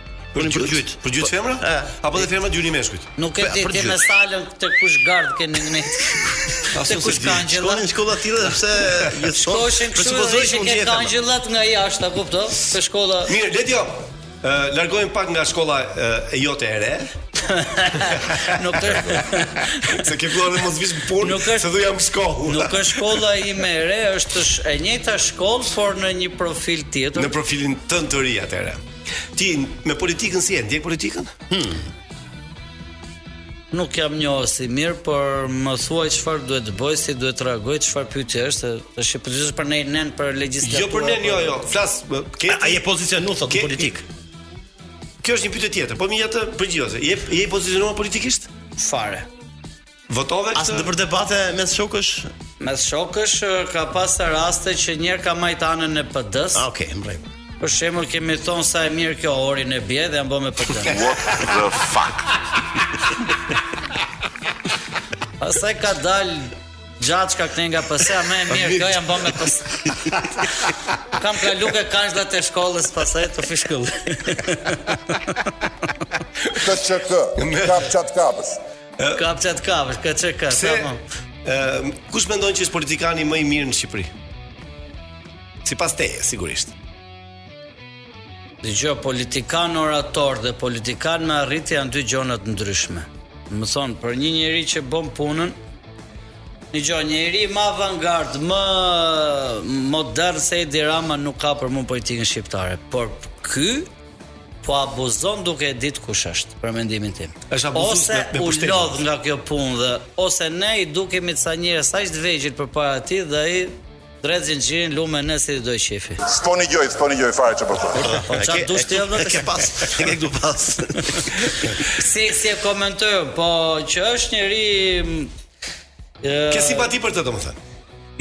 Speaker 4: Për gjyt, për
Speaker 3: gjyt,
Speaker 4: për gjyt femra?
Speaker 3: E,
Speaker 4: apo dhe femra gjuni meshkujt.
Speaker 11: Nuk e di ti në sallën te kush gard keni në
Speaker 4: mes. Te
Speaker 11: kush
Speaker 4: ka
Speaker 11: angjëlla?
Speaker 3: Shkonin shkolla të tilla pse ju
Speaker 11: shkoshin kështu po
Speaker 3: zojë që
Speaker 11: ke angjëllat nga jashtë, a kupto? Te shkolla.
Speaker 4: Mirë, le ti jo. Ë, largohemi pak nga shkolla e jote e re.
Speaker 11: Nuk të
Speaker 4: Se ke filluar të mos vish në punë
Speaker 11: Nuk është
Speaker 4: Se jam shkollë
Speaker 11: Nuk është shkolla ime e re është e njëjta shkollë Por në një profil tjetër
Speaker 4: Në profilin tënd të ri atëherë Ti me politikën si e ndjek politikën? Hmm.
Speaker 11: Nuk jam njohës i mirë, por më thuaj çfarë duhet të bëj, si duhet të reagoj, çfarë pyetje është, është e përgjithshme për ne nën për legjislaturë.
Speaker 4: Jo për ne, jo, jo. Flas,
Speaker 3: ku je i pozicionuar sot
Speaker 4: në
Speaker 3: politikë.
Speaker 4: Kjo është një pyetje tjetër, po më jetë përgjithësuese. Je i pozicionuar politikisht?
Speaker 11: Fare.
Speaker 4: Votove këtë?
Speaker 3: As nëpër debate mes shokësh?
Speaker 11: Mes shokësh ka pas raste që njëri ka majt anën e PD-s.
Speaker 3: Ah, okej, okay, në rregull.
Speaker 11: Për shembull kemi thon sa e mirë kjo Ori Nebiaj dhe jam bo me PD.
Speaker 6: What the fuck?
Speaker 11: Pastaj ka dal Gjatë ka kthy nga PS, ah më e mirë, kjo jam bërë me PS. Kam ka luke kanjë të shkollës pasaj të fishkullë.
Speaker 6: Këtë që këtë, kap ça të kapësh.
Speaker 11: Kap ça të kapësh, këtë që
Speaker 4: këtë,
Speaker 11: sa
Speaker 4: më. Kush mendon që është politikani më i mirë në Shqipëri? Sipas teje, sigurisht.
Speaker 11: Dëgjo, politikan orator dhe politikan me arritje janë dy gjona të ndryshme. Domethonë, për një njeri që bën punën, Nëgjo, njeri ma avangard, më modern se Edi Rama nuk ka për mu në politikën shqiptare. Por, ky, po abuzon duke e ditë kush është, për mendimin tim.
Speaker 4: Është abuzues me, me
Speaker 11: Ose
Speaker 4: u
Speaker 11: lodh nga kjo punë dhe ose ne i dukemi ca njerëz sa të vegjël përpara tij dhe ai e dredh zinxhirin luan me ne si do i qejfi.
Speaker 6: S'po nigjoj, s'po nigjoj fare çfarë po. Po,
Speaker 11: po, po ça do ti edhe
Speaker 3: ke pas, e ke du pas.
Speaker 11: si, si e komentoj, po që është njëri...
Speaker 4: Ke simpati për të, domethënë?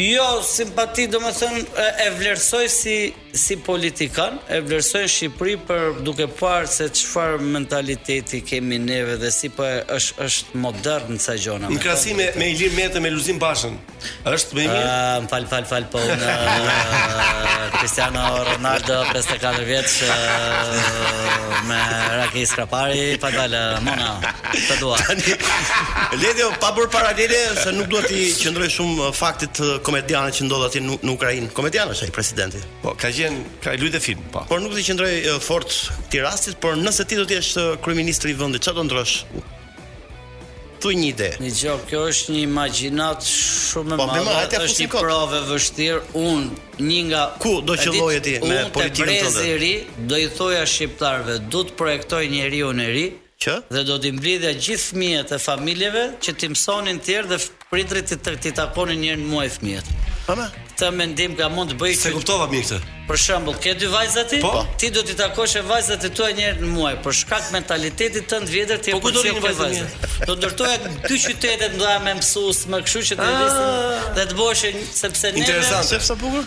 Speaker 11: Jo, simpati, domethënë, e vlerësoj si si politikan e vlerësoj në Shqipëri për duke parë se çfarë mentaliteti kemi neve dhe si po është është modern sa gjona.
Speaker 4: Në krahasim me, me Ilir Metën me Lulzim Bashën. Është më i mirë.
Speaker 11: Ah, uh, fal fal fal po unë Cristiano Ronaldo 54 vjeç uh, me Raki Skrapari pa dalë Mona. Të dua.
Speaker 3: Ledjo pa bër paralele se nuk dua t'i qëndroj shumë faktit të komedianit që ndodh atje në Ukrainë. Komedian është ai presidenti.
Speaker 4: Po, ka qenë, ka luajtur film, po.
Speaker 3: Por nuk dua t'i qëndroj fort këtij rasti, por nëse ti do të jesh kryeministri i vendit, çfarë do ndërrosh? Thuaj një ide.
Speaker 11: Një gjë, kjo është një imagjinatë shumë e
Speaker 3: po,
Speaker 11: madhe.
Speaker 3: Po, më
Speaker 11: atë
Speaker 3: është
Speaker 11: një provë e vështirë. Un një nga
Speaker 3: ku do të
Speaker 11: qëlloje
Speaker 3: ti me politikën tënde?
Speaker 11: Unë do i thoja shqiptarëve, do të projektoj njeriun e ri,
Speaker 3: Që?
Speaker 11: Dhe do t'i mblidhja gjithë fëmijët e familjeve që t'i mësonin të tjerë dhe prindërit t'i t'i takonin një herë në muaj fëmijët.
Speaker 3: Ana?
Speaker 11: Këtë mendim kam unë të bëj që.
Speaker 4: S'e kuptova mirë këtë.
Speaker 11: Për shembull, ke dy vajza ti?
Speaker 4: Po.
Speaker 11: Ti do t'i takoshe vajzat e tua një herë në muaj, për shkak të mentalitetit tënd të vjetër ti e përcjell te vajza.
Speaker 4: Po ku do
Speaker 11: rrinin
Speaker 4: vajzat
Speaker 11: e mia? Do ndërtoja dy qytete të mëdha me mësues, me kështu që të rriteshin dhe të bëheshin sepse neve.
Speaker 4: Interesante.
Speaker 3: Sepse sa bukur?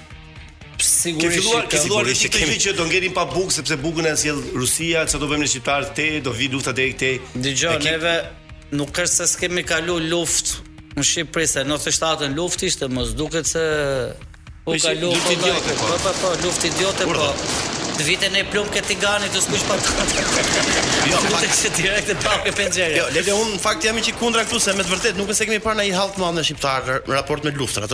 Speaker 4: Sigurisht që
Speaker 3: ka
Speaker 4: filluar
Speaker 3: të
Speaker 4: shikoj
Speaker 3: kemi...
Speaker 4: që do ngelim pa bukë sepse bukën e sjell Rusia, çfarë do bëjmë ne shqiptarët, do vi lufta deri
Speaker 11: te.
Speaker 4: Dëgjo, Ekip...
Speaker 11: neve nuk është se s'kemi kalu luftë në Shqipëri se në 97-ën luftë ishte, mos duket se u kalu
Speaker 4: luftë idiote. Po,
Speaker 11: po, po, luftë idiote po. Të vinte një plumb te tigani të skuq patate Jo, fakt që direkt të hapje penxhere
Speaker 3: Jo, lele unë në fakt jam një çik kundra këtu se me të vërtetë nuk është se kemi parë ndonjë hall të madh ne shqiptarët në raport me luftrat,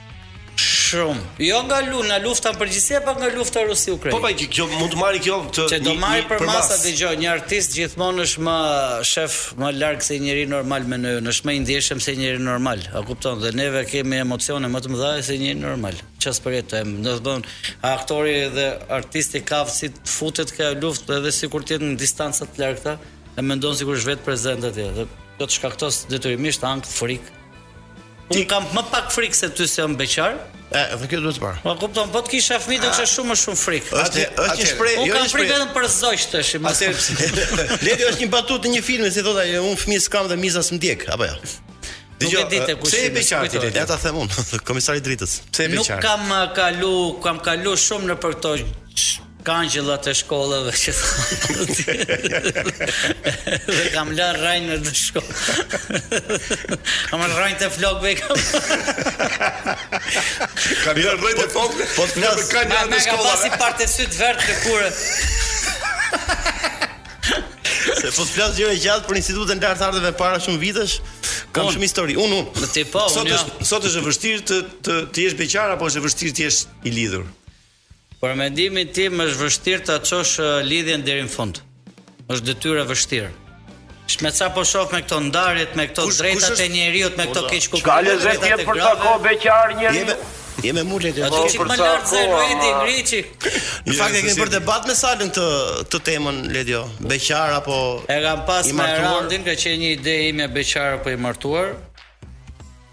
Speaker 11: Shumë. Jo nga lu, nga lufta në përgjithësi apo nga lufta Rusi-Ukrainë?
Speaker 4: Po pa që kjo mund të marrë kjo këtë
Speaker 11: që do
Speaker 4: marrë
Speaker 11: përmasa dëgjo, një artist gjithmonë është më shef më larg se njeriu normal, mënë është më i ndjeshëm se njeriu normal. A kupton? Dhe neve kemi emocione më të mëdha se njeriu normal. Ças për jetë, do të thonë, aktori dhe artisti kaq i futet kjo luftë edhe sikur të jetë në distanca të largëta, e mendon sikur është vetë prezent aty. Dhe do të shkaktojë detyrimisht ankth, frikë. Unë kam më pak frikë se ty se unë beqar.
Speaker 3: E, edhe kjo duhet parë.
Speaker 11: Po kupton, po të kisha fëmijë do të kisha shumë më shumë frikë.
Speaker 3: Është është një
Speaker 11: shprehje,
Speaker 3: jo një shprehje.
Speaker 11: Unë për zogj tash, më se.
Speaker 3: Ledi është një batutë në një film, si thotë ai, unë fëmijë s'kam dhe miza s'më djeg, apo jo. Ja.
Speaker 11: Dëgjo, nuk e di kush.
Speaker 4: Pse
Speaker 11: je
Speaker 4: beqar ti?
Speaker 3: Ja ta them unë, Komisari i Dritës.
Speaker 4: Pse e
Speaker 11: beqartë?
Speaker 4: Nuk
Speaker 11: kam uh, kalu, kam kalu shumë nëpër këto Kangjëllat e shkollave që Dhe kam la rrajnë në të shkollë. Kam rrajnë të flokëve kam.
Speaker 4: Kam la rrajnë të flokëve.
Speaker 3: Po të flas.
Speaker 11: Kam
Speaker 4: la
Speaker 11: rrajnë
Speaker 4: të
Speaker 11: shkollave.
Speaker 4: Kam
Speaker 11: pasi part e syt vert të kurë.
Speaker 3: Se po të flas gjëra gjatë për Institutin e Lartë të Arteve para shumë vitesh. Kam shumë histori. Unë, unë.
Speaker 11: Në te
Speaker 4: pa,
Speaker 11: unë. Sot
Speaker 4: është sot është e vështirë të të të jesh beqar apo është e vështirë të jesh i lidhur?
Speaker 11: Për mendimin tim është vështirë ta çosh lidhjen deri në fund. Është detyrë e vështirë. Sidomos me ça po shoh me këto ndarjet, me këto drejtat e njeriut, me këto
Speaker 12: keqkuptimet.
Speaker 11: Ça lezeti
Speaker 12: ka për sa kohë beqar njeriu?
Speaker 3: Je me mulet e
Speaker 11: tij.
Speaker 12: Po
Speaker 11: më lart se
Speaker 12: Redi
Speaker 11: Griçi.
Speaker 3: Në fakt e kemi për debat me sallën këtë temën Ledio. Beqar apo
Speaker 11: E kam pas me Randin, ka qenë një ide ime beqar apo i martuar.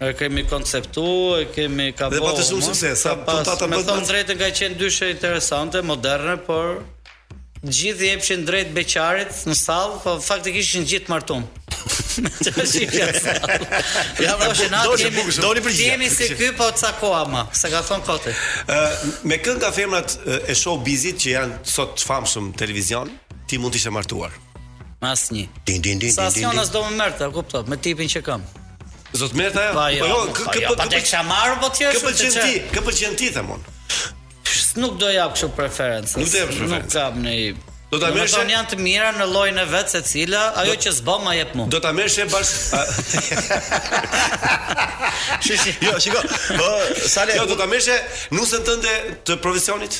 Speaker 11: E kemi konceptu, e kemi ka
Speaker 4: Dhe pati shumë sukses, sa
Speaker 11: po ta
Speaker 4: ta
Speaker 11: bëj.
Speaker 4: Them
Speaker 11: të drejtën ka qenë dyshe interesante, moderne, por gjithë i jepshin të drejtë beqarit në sallë, po faktikisht ishin gjithë të martum. Ja do të
Speaker 4: na
Speaker 11: kemi
Speaker 4: doli
Speaker 11: për gjemi
Speaker 4: se
Speaker 11: ky po ca koha më, se ka thon kote.
Speaker 4: Ë me kë nga femrat e show bizit që janë sot të famshëm televizion, ti mund të ishe martuar.
Speaker 11: Me asnjë.
Speaker 3: Din din din.
Speaker 11: Sa sion s'do më merrte, kuptoj me tipin që kam.
Speaker 4: S'do të merrte.
Speaker 11: Po jo, jo
Speaker 4: kë kë
Speaker 11: po të kisha marrë po ti
Speaker 4: është.
Speaker 11: Kë
Speaker 4: pëlqen ti? Kë pëlqen ti them unë?
Speaker 11: Nuk do jap kështu preferencë.
Speaker 4: Nuk do
Speaker 11: jap
Speaker 4: preferencë.
Speaker 11: Nuk kam në
Speaker 4: Do ta merresh.
Speaker 11: Unë janë të mira në llojin e vet secila, ajo që s'bën ma jep mua.
Speaker 4: Do ta merresh bash. Shi shi.
Speaker 3: Jo, shiko. Po, sa le.
Speaker 4: Jo, do ta merresh nusën tënde të profesionit.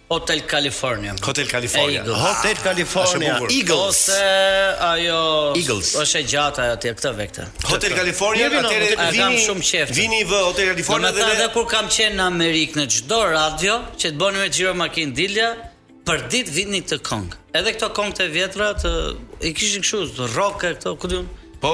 Speaker 11: Hotel California.
Speaker 4: Hotel California.
Speaker 11: Eagles.
Speaker 3: Hotel ah, California.
Speaker 4: Është
Speaker 3: Eagles.
Speaker 11: Ose ajo
Speaker 3: Eagles.
Speaker 11: Është e gjata ajo atje këtë vektë.
Speaker 4: Hotel California atëre
Speaker 11: vini. Kam shumë qejf.
Speaker 4: Vini vë Hotel California dhe
Speaker 11: edhe kur kam qenë në Amerikë në çdo radio që të bënim xhiro me makinë dilja përditë vinin këtë kong. Edhe këto kong të vjetra i kishin kështu rock këto ku
Speaker 3: di
Speaker 11: unë. Po.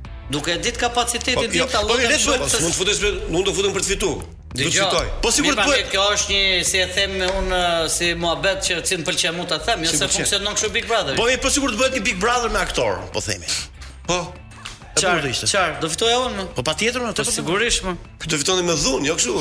Speaker 11: Duke ditë kapacitetin tim ta
Speaker 4: lloj të shkruaj.
Speaker 11: Po
Speaker 4: mund të futesh, mund të futem për të fitu. Do të fitoj.
Speaker 3: Po
Speaker 11: sigurisht
Speaker 3: po.
Speaker 11: Ne kjo është një, si ta them unë, si muhabet që s'më pëlqen mua ta them, jo se funksionon kështu Big Brother.
Speaker 3: Po po sigurisht bëhet një Big Brother me aktorë, po themi.
Speaker 4: Po.
Speaker 11: Çfarë
Speaker 3: do ishte?
Speaker 11: Çfarë? Do fitoja unë?
Speaker 3: Po patjetër,
Speaker 11: po sigurisht. Po
Speaker 4: do fitoni me dhunë, jo kështu.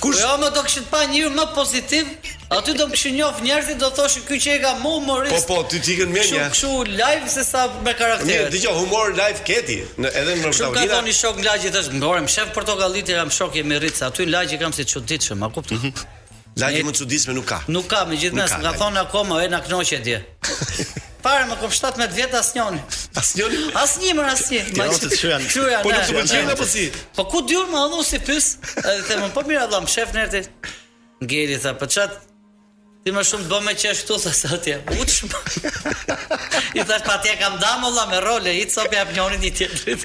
Speaker 4: Kush?
Speaker 11: Po jo, më do kishit pa njeri më pozitiv. Aty do kishin njoh njerëzit do thoshin ky qenka më humorist.
Speaker 4: Po po, ti ti ikën
Speaker 11: mirë
Speaker 4: një.
Speaker 11: Kshu live se sa me
Speaker 4: karakter.
Speaker 11: Mirë,
Speaker 4: dëgjoj humor live ke ti. Në edhe në
Speaker 11: Shumë ka thon një shok në lagje thash më ka lënë pa shef Portokallinë jam shok jemi rrit se aty në lagje kam si i çuditshëm, a kupton? Mhm.
Speaker 4: Lagje më të çuditshme nuk ka.
Speaker 11: Nuk ka, megjithëse
Speaker 4: s'më ka
Speaker 11: thonë akoma, e na kënaqe ti. Para më kom 17 vjet asnjëri.
Speaker 4: Asnjëri?
Speaker 11: Asnjë më asnjë.
Speaker 3: Ma
Speaker 11: të çuan.
Speaker 4: Po nuk të pëlqen apo si?
Speaker 11: Po ku di unë më hallu si pys? Edhe them më po mira vëlla, shif Nerti. Ngeli tha, po çat Ti më shumë të bëmë që është tu, thasë atje, uqëm. I thashë po atje kam dramë, Allah, me role, i
Speaker 3: të
Speaker 11: sopja pënjonit i
Speaker 3: tjetrit.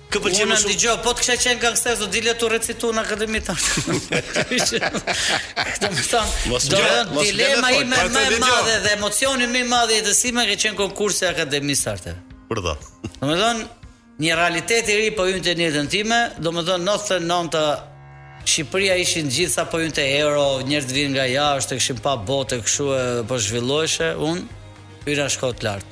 Speaker 11: Kë më
Speaker 4: pëlqen më shumë?
Speaker 11: Unë dëgjo, po të kisha qenë gangster do dilja të recitoja në akademi tash.
Speaker 3: Domethënë,
Speaker 11: do të
Speaker 3: thotë
Speaker 11: dilema ime më e madhe dhe emocioni më i madh i jetës sime ka qenë konkursi i Akademisë Arteve.
Speaker 3: Për do.
Speaker 11: Domethënë, një realitet i ri po hynte në jetën time, domethënë 99-ta Shqipëria ishin gjithë sapo hynte euro, njerëzit vinin nga jashtë, kishin pa botë kështu e po zhvilloheshe, unë hyra
Speaker 4: shkollë
Speaker 3: të
Speaker 11: lartë.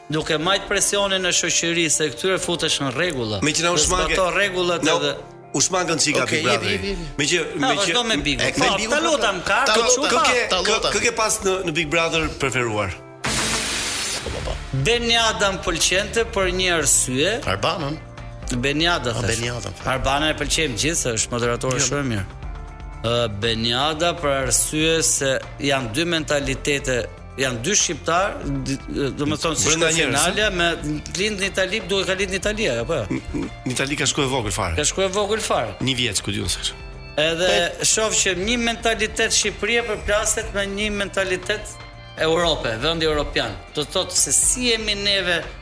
Speaker 11: Duke majtë presionin në shoqëri se kur futesh në rregulla.
Speaker 4: Meqë na u shmange.
Speaker 11: Zbato rregullat edhe.
Speaker 4: U shmangën çika Big Brother.
Speaker 3: Meqë meqë do
Speaker 4: me
Speaker 3: Big.
Speaker 11: Po, ta lutam ka.
Speaker 4: Kë ke pas në në Big Brother preferuar?
Speaker 11: Benjada më pëlqente për një arsye.
Speaker 3: Arbanën.
Speaker 11: Benjada.
Speaker 3: Benjada.
Speaker 11: Arbanën e pëlqejmë gjithë, është moderator jo. shumë i mirë. Benjada për arsye se janë dy mentalitete Janë dy shqiptar, domethënë si Benjada me lind në Itali, duhet ka lind në Itali apo jo?
Speaker 4: Në Itali ka shkuar vogël fare.
Speaker 11: Ka shkuar vogël fare.
Speaker 4: Një vjeç ku di unë se kështu.
Speaker 11: Edhe shoh që një mentalitet Shqipërie përplaset me një mentalitet Europe, vendi europian. Do të thotë se si jemi neve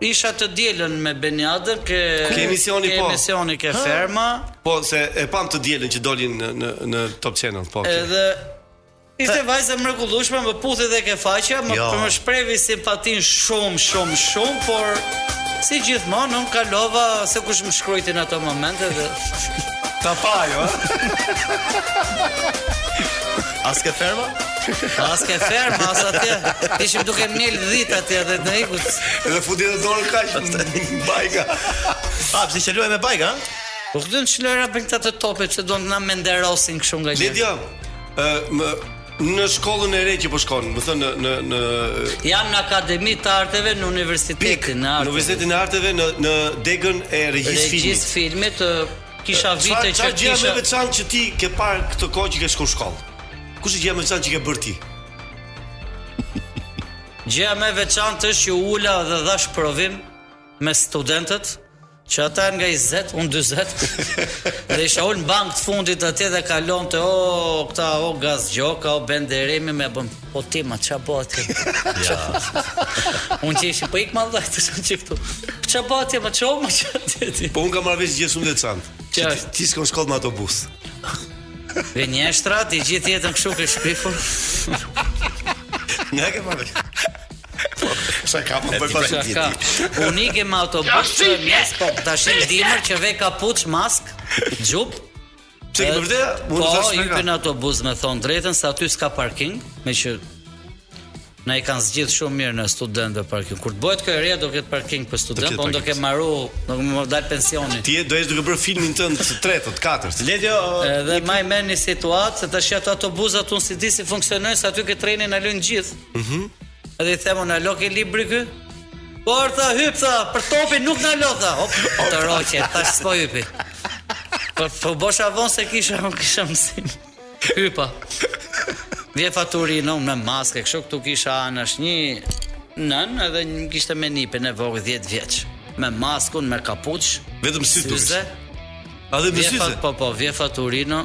Speaker 11: Isha të dielën me Benjadën ke
Speaker 4: ke emisioni
Speaker 11: ke
Speaker 4: po.
Speaker 11: emisioni ke ferma.
Speaker 4: Po se e pamë të dielën që dolin në në në Top Channel, po. Okay.
Speaker 11: Edhe Ishte vajzë e mrekullueshme, më puthi dhe ke faqja, më,
Speaker 3: jo.
Speaker 11: më shprehi simpatinë shumë, shumë, shumë, por si gjithmonë ma kallëzuan se kush më shkrujti në ato momente dhe
Speaker 4: ta pa, jo.
Speaker 3: As ke ferma?
Speaker 11: Po as ke ferma, as atje. Ishim duke mjel dhitë atje dhe në ikut.
Speaker 4: Edhe futi në dorë kaq bajga.
Speaker 3: A pse ça luaj me bajga?
Speaker 11: Po këtu në çlojra bën këta të topet që do të na menderosin kështu nga gjithë.
Speaker 4: Dëgjo, ë më në shkollën e re që po shkon, domethënë në në në
Speaker 11: Jam në Akademi të Arteve në Universitetin e
Speaker 4: Arteve.
Speaker 11: Në
Speaker 4: Universitetin e Arteve në në degën e regjisë filmit.
Speaker 11: Regjisë filmit, Kisha vite që
Speaker 4: kisha Ça është gjëja më
Speaker 11: e
Speaker 4: veçantë që ti ke parë këtë kohë që ke shkuar në shkollë? Kush është gjëja më e veçantë që ke bërë ti?
Speaker 11: Gjëja më e veçantë është që u ula dhe dhash provim me studentët, që ata janë nga 20, unë 40. dhe isha ul në bankë të fundit atje dhe kalonin o këta o Gaz, Gjoka o benderemi me bën Po ti ma ça bën ti? Ja. Unë që ishi po ik ma vllaj të shumë që këtu. Po ça bën ti ma ça ma ça ti ti?
Speaker 4: Po unë kam marrë vesh gjë shumë të veçantë. Që ti, ti shkon shkollë me autobus.
Speaker 11: Dhe njështra, ti gjithë jetën kështu ke shpifur.
Speaker 3: Nga ke marrë?
Speaker 4: Sa ka po bëj pas
Speaker 11: ditë. Unë iki me autobus, më zë po tash dimër që ve kapuç, maskë, xhup.
Speaker 4: E ke vërtet?
Speaker 11: Po,
Speaker 4: Unë thash
Speaker 11: me kap autobus me thon të drejtën se aty s'ka parking, me që na i kanë zgjidh shumë mirë ne studentëve parking. Kur të bëhet kjo e reja do ketë parking për
Speaker 4: studentë,
Speaker 11: po do kem maru, do të më dal pensioni.
Speaker 4: Ti do jesh duke bërë filmin tënd të tretë, të katërt.
Speaker 3: Le të
Speaker 11: edhe me e marr një situatë se tash ato autobuzat unë s'i di si funksionojnë, se aty ke trenin e lënë të gjithë.
Speaker 4: Mhm.
Speaker 11: Edhe i them o loku, i lirë je? Po tha hyp tha, për topin nuk na lo tha. Hop, troç, tash s'po hypi. Po po bohesha von se kisha un kisha mësim. Hypa. Vjen faturino unë me maske, kështu këtu kisha anash një nënë edhe një kishte me nipin e vogël 10 vjeç. Me maskën, me kapuç,
Speaker 4: Vetëm sy duket.
Speaker 11: syze.
Speaker 4: A dhe Vjen
Speaker 11: fat, po po, vjen faturino.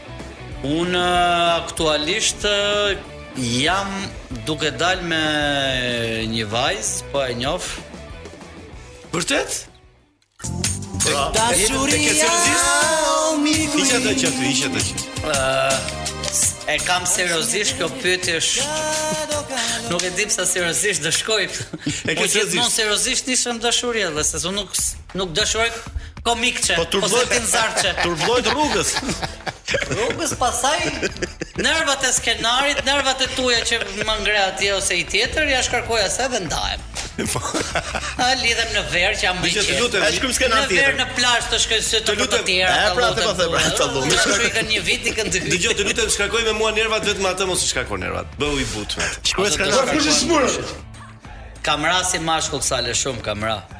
Speaker 11: Unë
Speaker 4: aktualisht
Speaker 11: jam duke dalë me një vajzë, po e njoh.
Speaker 4: Vërtet?
Speaker 3: Pra,
Speaker 4: dashuria o miku. Ishte e qartë, ishte e qartë.
Speaker 11: Ëh, e kam seriozisht kjo pyetje është nuk e di pse seriozisht do shkoj.
Speaker 4: E ke seriozisht?
Speaker 11: Po seriozisht niset dashuria, edhe se unë nuk nuk dashuroj Komikçe,
Speaker 3: po turbllohet
Speaker 11: po pinzarçe.
Speaker 3: Turbllohet rrugës.
Speaker 11: rrugës pastaj nervat e skenarit, nervat e tua që më ngre ti ose një tjetër, ja shkarkoj asaj dhe ndahem. Po. A lidhem në verë që jam më i
Speaker 4: qetë. Të lutem,
Speaker 3: shkruaj një skenar tjetër.
Speaker 11: Në verë në plazh të shkojnë sytë te
Speaker 4: të
Speaker 11: tjera,
Speaker 3: e pra të pasoj pra të lutem.
Speaker 11: Më shkoj kë një vit dikën dy.
Speaker 4: Dgjoj, të lutem shkarkoji me mua nervat vetëm atë mos i shkarko nervat. Bëu i butë.
Speaker 3: Shkruaj skenar.
Speaker 6: Kush është smur?
Speaker 11: Kam ra si mashkull sa
Speaker 4: le
Speaker 11: shumë kam ra si.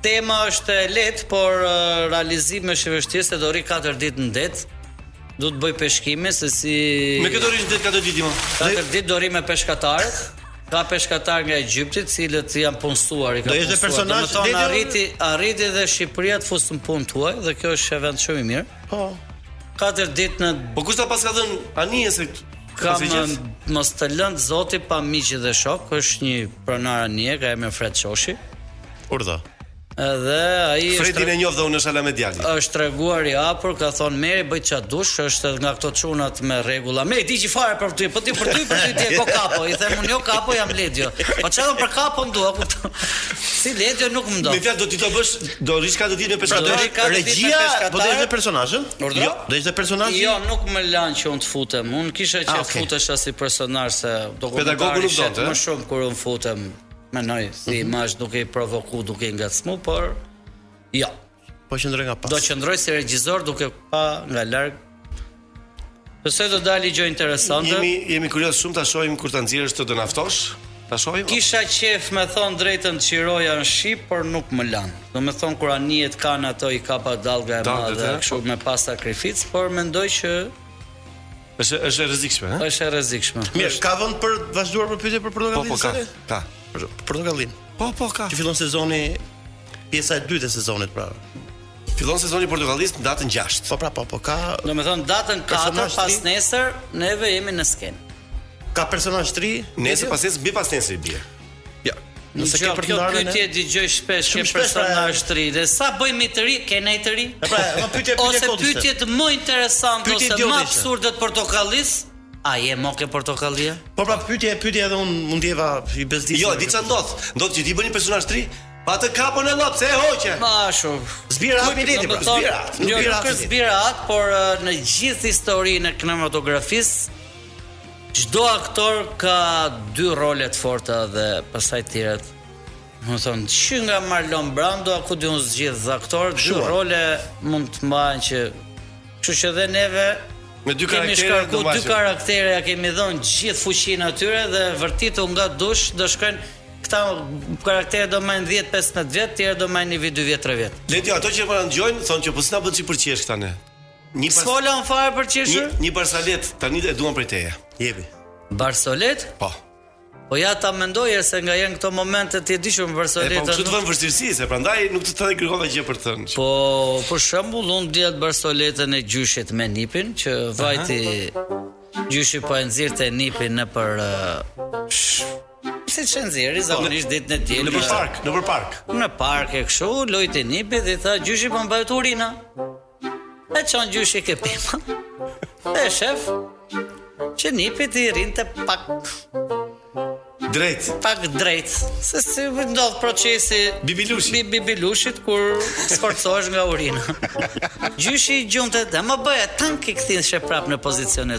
Speaker 11: Tema është e lehtë, por realizimi është i vështirë se do rri 4 ditë në det. Do të bëj peshkimin se si
Speaker 4: Me këta do rrish në det 4 ditë më.
Speaker 11: 4 ditë do rri me peshkatarët. Ka peshkatarë nga Egjipti, të cilët janë punësuar, i ka punësuar.
Speaker 3: Do jesh personazh
Speaker 11: i
Speaker 3: detit.
Speaker 11: Arriti, arriti dhe Shqipëria të fusë në punë të huaj dhe kjo është një event shumë i mirë.
Speaker 3: Po.
Speaker 11: 4 ditë në
Speaker 4: Po kush ta paska dhën anijes se
Speaker 11: Kam, mos të lëntë zoti pa miq dhe shok, është një pronar anije, ka emrin Fred Shoshi.
Speaker 3: Urdhro.
Speaker 11: Edhe ai është
Speaker 4: Fredin e njoh dhe unë shala me djalin.
Speaker 11: Është treguar i hapur, ka thon merri bëj ça dush, është nga këto çunat me rregulla. Me di që fare për ty, po ti për ty për ty ti je o Kapo. I them unë jo Kapo jam Ledio. Po ça, për Kapo më do, kupton? Si Ledio nuk më do.
Speaker 4: Me një fjalë do ti do bësh Do rrish katër ditë me peshkatarët?
Speaker 3: Pra do
Speaker 11: rri katër ditë me peshkatarët.
Speaker 3: Po do jesh ti personazh, ë?
Speaker 11: Urdhro?
Speaker 3: Jo, do jesh ti personazh.
Speaker 11: Jo, nuk më lanë që unë të futem. Unë kisha që
Speaker 3: ah, okay.
Speaker 11: të futesha si personazh se dokumentari shet më shumë kur unë futem. Mendoj si mm -hmm. imazh duke i provoku, duke i ngacmu, por jo.
Speaker 3: Po qëndron nga pas.
Speaker 11: Do qëndroj si regjisor duke pa nga larg Besoj do dali një gjë interesante.
Speaker 4: Jemi jemi kuriozë shumë ta shohim kur ta nxjerrësh ti do na ftosh. Ta shohim.
Speaker 11: Kisha qejf me thënë të drejtën ta xhiroja në Shqipëri, por nuk më lanë. Domethënë kur anijet kanë ato i kapa dallga e madhe, kështu me pas sakrificë, por mendoj që
Speaker 4: Është është e rrezikshme, ha?
Speaker 11: Është e rrezikshme.
Speaker 3: Mirë, ka vend për të vazhduar për pyetje për portokallin?
Speaker 4: Po, po
Speaker 3: ka.
Speaker 4: Ka.
Speaker 3: Për portokallin.
Speaker 4: Po, po ka.
Speaker 3: Që fillon sezoni pjesa e dytë e sezonit pra.
Speaker 4: Fillon sezoni Portokallisë në datën 6.
Speaker 3: Po pra, po, po ka
Speaker 11: Domethënë datën 4 pasnesër neve jemi në skenë.
Speaker 3: Ka personazhe
Speaker 4: të rinj, nesër pasnesër mbi pasnesër i bie.
Speaker 3: Ja. Nëse ke për të
Speaker 11: ndarë
Speaker 3: ne.
Speaker 11: Ti e dëgjoj shpesh
Speaker 3: që pra,
Speaker 11: personazh të ri dhe s'ha bëj më të ri, ke ndonjë të ri?
Speaker 3: Po pra, më pyetje pyetje
Speaker 11: koti.
Speaker 3: Ose
Speaker 11: pyetjet më interesante ose më absurde të Portokallisë. A je më ke Portokallia?
Speaker 3: Po pra pyetje, pyetje edhe unë mund të jem i bezdisur.
Speaker 4: Jo, di ça ndodh. Ndodh që ti bën një personazh të ri, Pa të kapën ec lopë, pse e hoqe.
Speaker 11: Ma shumë.
Speaker 3: S'bëra atë mileti, pra,
Speaker 11: s'bëra
Speaker 3: atë. Nuk
Speaker 11: bëra
Speaker 3: atë.
Speaker 11: S'bëra atë, por në gjithë historinë e kinematografisë, Çdo aktor ka dy role të forta dhe pastaj të tjerët. Domethënë, që nga Marlon Brando apo di unë zgjidh çdo aktor, dy role mund të mbahen që kështu që dhe neve
Speaker 4: me dy karaktere
Speaker 11: kemi
Speaker 4: shkarku,
Speaker 11: dy karaktere ia kemi dhënë gjithë fuqinë atyre dhe vërtite nga dush do shkojnë Këta karaktere do mbajnë dhjetë, pesëmbëdhjetë vjet, të tjerët do marrin një vit, dy vjet, tre vjet.
Speaker 4: Mileti, ato që po na dëgjojnë thonë që po s'na bën çik për qeshur këta ne. Një pas...
Speaker 11: S'fola unë fare për qeshur?
Speaker 4: Një, një barsoletë tani e duan prej teje.
Speaker 3: Jepi.
Speaker 11: Barsoletë?
Speaker 4: Po.
Speaker 11: Po ja ta mendoj se nga janë këto momente ti e di shumë barsoleta.
Speaker 4: Po kështu të vë në vështirësi, se prandaj nuk të thënë kërkova gjë për të thënë.
Speaker 11: Po për shembull, unë di atë barsoletën e gjyshit me nipin që vajti Aha. gjyshi po e nxirrte nipin nëpër uh, Si, ku e nxjerr nipin, zakonisht ditën e diel?
Speaker 4: Nëpër park, nëpër park.
Speaker 11: Në park e kështu, lonte nipi dhe i tha gjyshi po më mban urina. E çon gjyshi ke pema. E shef. Që nipit i rrinte pak
Speaker 4: drejt.
Speaker 11: Pak drejt. Se si ndodh procesi
Speaker 4: bibilushit,
Speaker 11: bi, bibilushit kur sforcohesh nga urina. Gjyshi i gjunte dhe më bënte tank i kthehej prap në pozicion e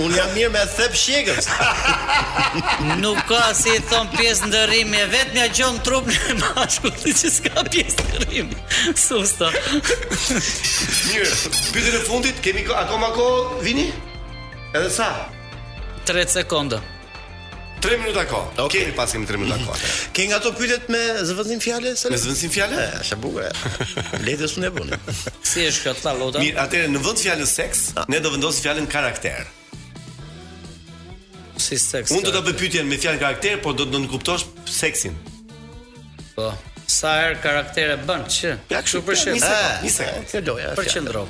Speaker 4: Unë jam mirë me
Speaker 3: thep shjegës.
Speaker 11: Nuk ka si i thonë pjesë ndërrimi, e vetmja gjë në trupin e mashkullit që s'ka pjesë ndërrimi. Susta.
Speaker 4: Mirë, pyetjen e fundit, kemi ko- akoma kohë, vini? Edhe sa?
Speaker 11: 3 sekonda.
Speaker 4: 3 minuta kohë. Okay. Kemi pas kemi 3 minuta kohë.
Speaker 3: Ke nga ato pyetjet me zëvendësim fjalë se?
Speaker 4: Me zëvendësim fjalë?
Speaker 3: Eh, është e bukur. Le të s'u ne buni.
Speaker 11: Si është kjo ta lota?
Speaker 4: Mirë, atëherë në vend të fjalës seks, ah. ne do vendosim fjalën karakter.
Speaker 11: Si seks?
Speaker 4: Unë do ta bëj pyetjen me fjalën karakter, por do të nënkuptosh seksin.
Speaker 11: Po. Sa er karaktere bën që?
Speaker 4: Ja
Speaker 11: kështu për shemb.
Speaker 4: Një sekond.
Speaker 3: Kjo loja.
Speaker 11: Përqendro.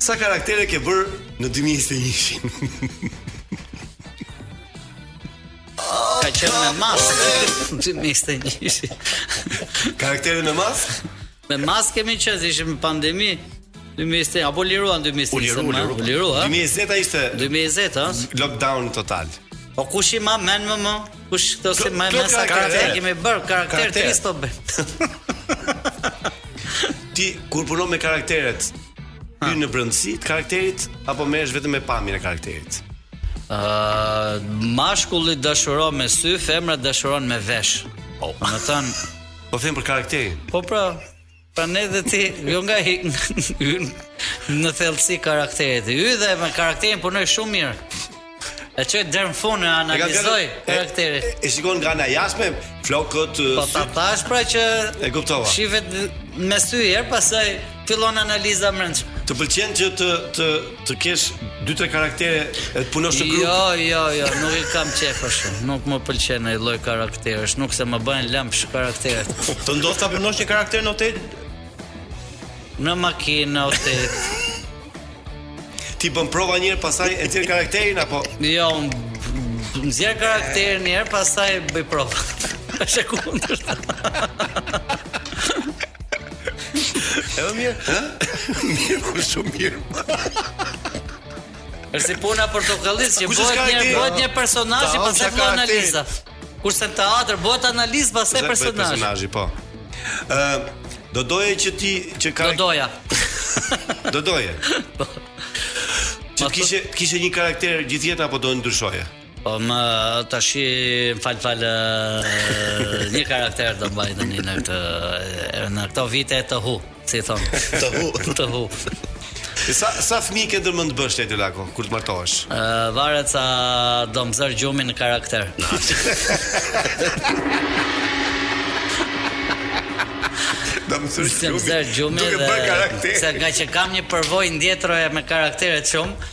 Speaker 4: Sa karaktere ke bër në 2021?
Speaker 11: Ka qenë me maskë 2021.
Speaker 4: Karakteri me maskë?
Speaker 11: Me maskë kemi qenë, ishim në pandemi. 2020 a u liruan 2020.
Speaker 4: U liru, u liru.
Speaker 11: U liru, ha?
Speaker 4: 2020 ishte
Speaker 11: 2020, ha?
Speaker 4: Lockdown total.
Speaker 11: Po kush i mban mend më më? Kush këto s'i
Speaker 4: mban
Speaker 11: mend sa karakter e kemi bërë, karakter të isto bërë.
Speaker 4: Ti, kur punon me karakteret, hyn në brëndësi të karakterit, apo merresh vetëm me pamjën e karakterit?
Speaker 11: Uh, mashkulli dashuron me sy, femra dashuron me vesh. Oh. Domethënë,
Speaker 4: Po them për karakterin.
Speaker 11: Po pra, prandaj dhe ti, jo nga hyn në thellësi karakterit. Jo dhe me karakterin punoj shumë mirë. E çoj deri në fund e analizoj karakterin.
Speaker 4: E, e shikon nga ana jashtme, flokët.
Speaker 11: Po ta thash pra që
Speaker 4: e kuptova.
Speaker 11: Shihet me sy njëherë, pastaj Fillon analiza mbrendshme.
Speaker 4: Të pëlqen që të të të kesh dy tre karaktere e të punosh në grup?
Speaker 11: Jo, jo, jo, nuk i kam qejf shumë. Nuk më pëlqen ai lloj karakteresh, nuk se më bëhen lëmsh karakteret.
Speaker 3: Të ndodh ta punosh një karakter në hotel?
Speaker 11: Në makinë, në hotel.
Speaker 4: Ti bën prova një herë pastaj e nxjerr karakterin apo?
Speaker 11: Jo, nxjerr karakterin një herë pastaj bëj prova. Është e kundërta.
Speaker 3: Edhe mirë,
Speaker 4: ha? Mirë, po shumë mirë.
Speaker 11: Është si puna Portokallisë, që bëhet një, bëhet një personazh
Speaker 4: që
Speaker 11: pastaj fillon analiza. Kurse në teatër bëhet analizë pastaj personazhi.
Speaker 4: Personazhi po. Ë do doje që ti që ka
Speaker 11: Do doja.
Speaker 4: do doje. Po. Që të kishe, të kishe një karakter gjithë jetën apo do të ndryshoje?
Speaker 11: Po tashi fal fal një karakter do mbaj tani në këtë në këto vite të hu. si thon.
Speaker 3: Të hu,
Speaker 11: të hu.
Speaker 4: Sa sa fëmijë ke ndërmend të bësh ti Lako kur të martohesh?
Speaker 11: Ë uh, varet sa do më zërë gjumi në karakter.
Speaker 4: Do më
Speaker 11: zërë gjumi.
Speaker 4: Duke bërë karakter.
Speaker 11: Se ngaqë kam një përvojë të vjetër me karakteret shumë,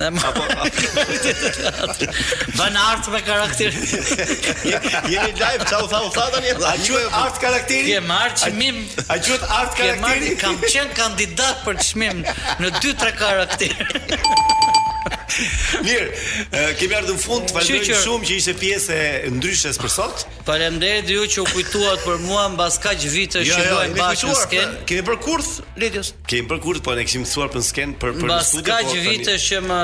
Speaker 4: Apo
Speaker 11: Bën art me karakter.
Speaker 3: Jemi live ça u tha u tha tani.
Speaker 4: A quhet art karakteri?
Speaker 11: Ke marr çmim.
Speaker 4: A quhet art karakteri?
Speaker 11: Kam qen kandidat për çmim në 2-3 karakter.
Speaker 4: Mirë, kemi ardhur në fund.
Speaker 11: Faleminderit
Speaker 4: shumë që ishe pjesë e ndryshes për sot.
Speaker 11: Faleminderit ju që u kujtuat për mua mbas kaq vitesh jo, që jo,
Speaker 3: luajmë
Speaker 11: bashkë në skenë.
Speaker 3: Kemi bërë kurth, Ledios.
Speaker 4: Kemi bërë kurthe, po ne kishim mësuar për në skenë, për për në studio, po tani.
Speaker 11: Mbas kaq vitesh që më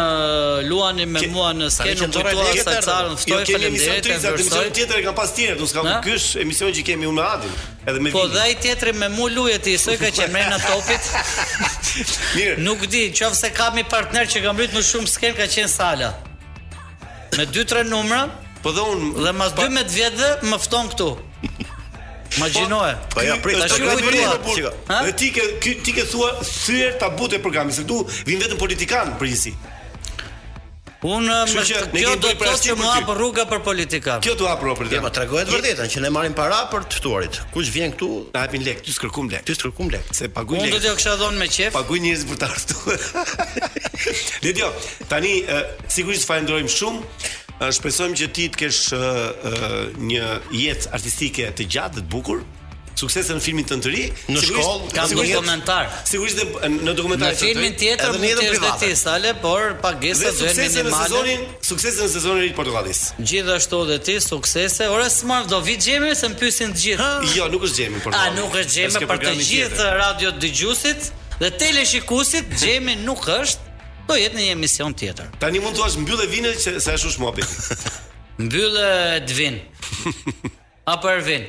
Speaker 11: luani me mua në
Speaker 3: skenë,
Speaker 11: nuk
Speaker 3: kujtova
Speaker 11: se
Speaker 3: s'ka
Speaker 11: me m'ftu,
Speaker 4: jo,
Speaker 11: faleminderit. Jo,
Speaker 4: kemi emision tjetër, kam pas tjetër, do s'kam ky është emision që kemi unë me Adin, edhe me Vini.
Speaker 11: Po dhaj tjetri me mua luje ti, s'po ka qenë mrena topit.
Speaker 4: Mirë.
Speaker 11: Nuk di, nëse kam një partner që kam lujt më shumë n'skenë ka qenë Sala. me 2-3 numra.
Speaker 4: Po dhe un
Speaker 11: dhe mas 12 vjetëve më fton këtu. Imagjinoje.
Speaker 3: Po ja prit
Speaker 11: tash ku
Speaker 3: i
Speaker 11: dua.
Speaker 4: Dhe ti ke ti ke thua thyer tabut e programit, se këtu vin vetëm politikanë në përgjithësi.
Speaker 11: Unë
Speaker 4: më
Speaker 11: shumë
Speaker 4: që
Speaker 11: kjo do të thotë që
Speaker 4: më
Speaker 11: hapet rruga për politikan.
Speaker 4: Kjo do hapet rruga për
Speaker 3: politikan. Po tregoj të vërtetën që ne marrim para për të ftuarit. Kush vjen këtu,
Speaker 4: na japin lek, ty s'kërkum lek.
Speaker 3: Ty s'kërkum lek.
Speaker 4: Se paguaj lek.
Speaker 11: Unë do t'ja kisha dhënë me qejf.
Speaker 4: Paguaj njerëz për të ardhur këtu. Le të jo. Tani sigurisht falenderojmë shumë. Shpresojmë që ti të kesh uh, uh, një jetë artistike të gjatë dhe të bukur. Suksese në filmin tënd të ri.
Speaker 3: Në shkollë
Speaker 11: kam
Speaker 4: një
Speaker 11: dokumentar.
Speaker 4: Sigurisht në,
Speaker 11: në
Speaker 4: dokumentarin tënd. Në
Speaker 11: filmin tjetër mund të jesh ti Sale, por pagesa do të jetë minimale.
Speaker 4: Suksese në sezonin, suksese në sezonin e ri të Portokallisë.
Speaker 11: Gjithashtu edhe ti suksese. Ora smart do vijë Xhemi se m'pyesin të gjithë.
Speaker 4: Jo, nuk është Xhemi
Speaker 11: por.
Speaker 4: A
Speaker 11: nuk është
Speaker 4: Xhemi
Speaker 11: për të gjithë radio dëgjuesit dhe teleshikuesit, Xhemi nuk është. Do jetë në një emision tjetër.
Speaker 4: Tani mund të thuash mbylle Vini se është shumë
Speaker 11: mobi. Mbylle ti Vin. Apo Ervin.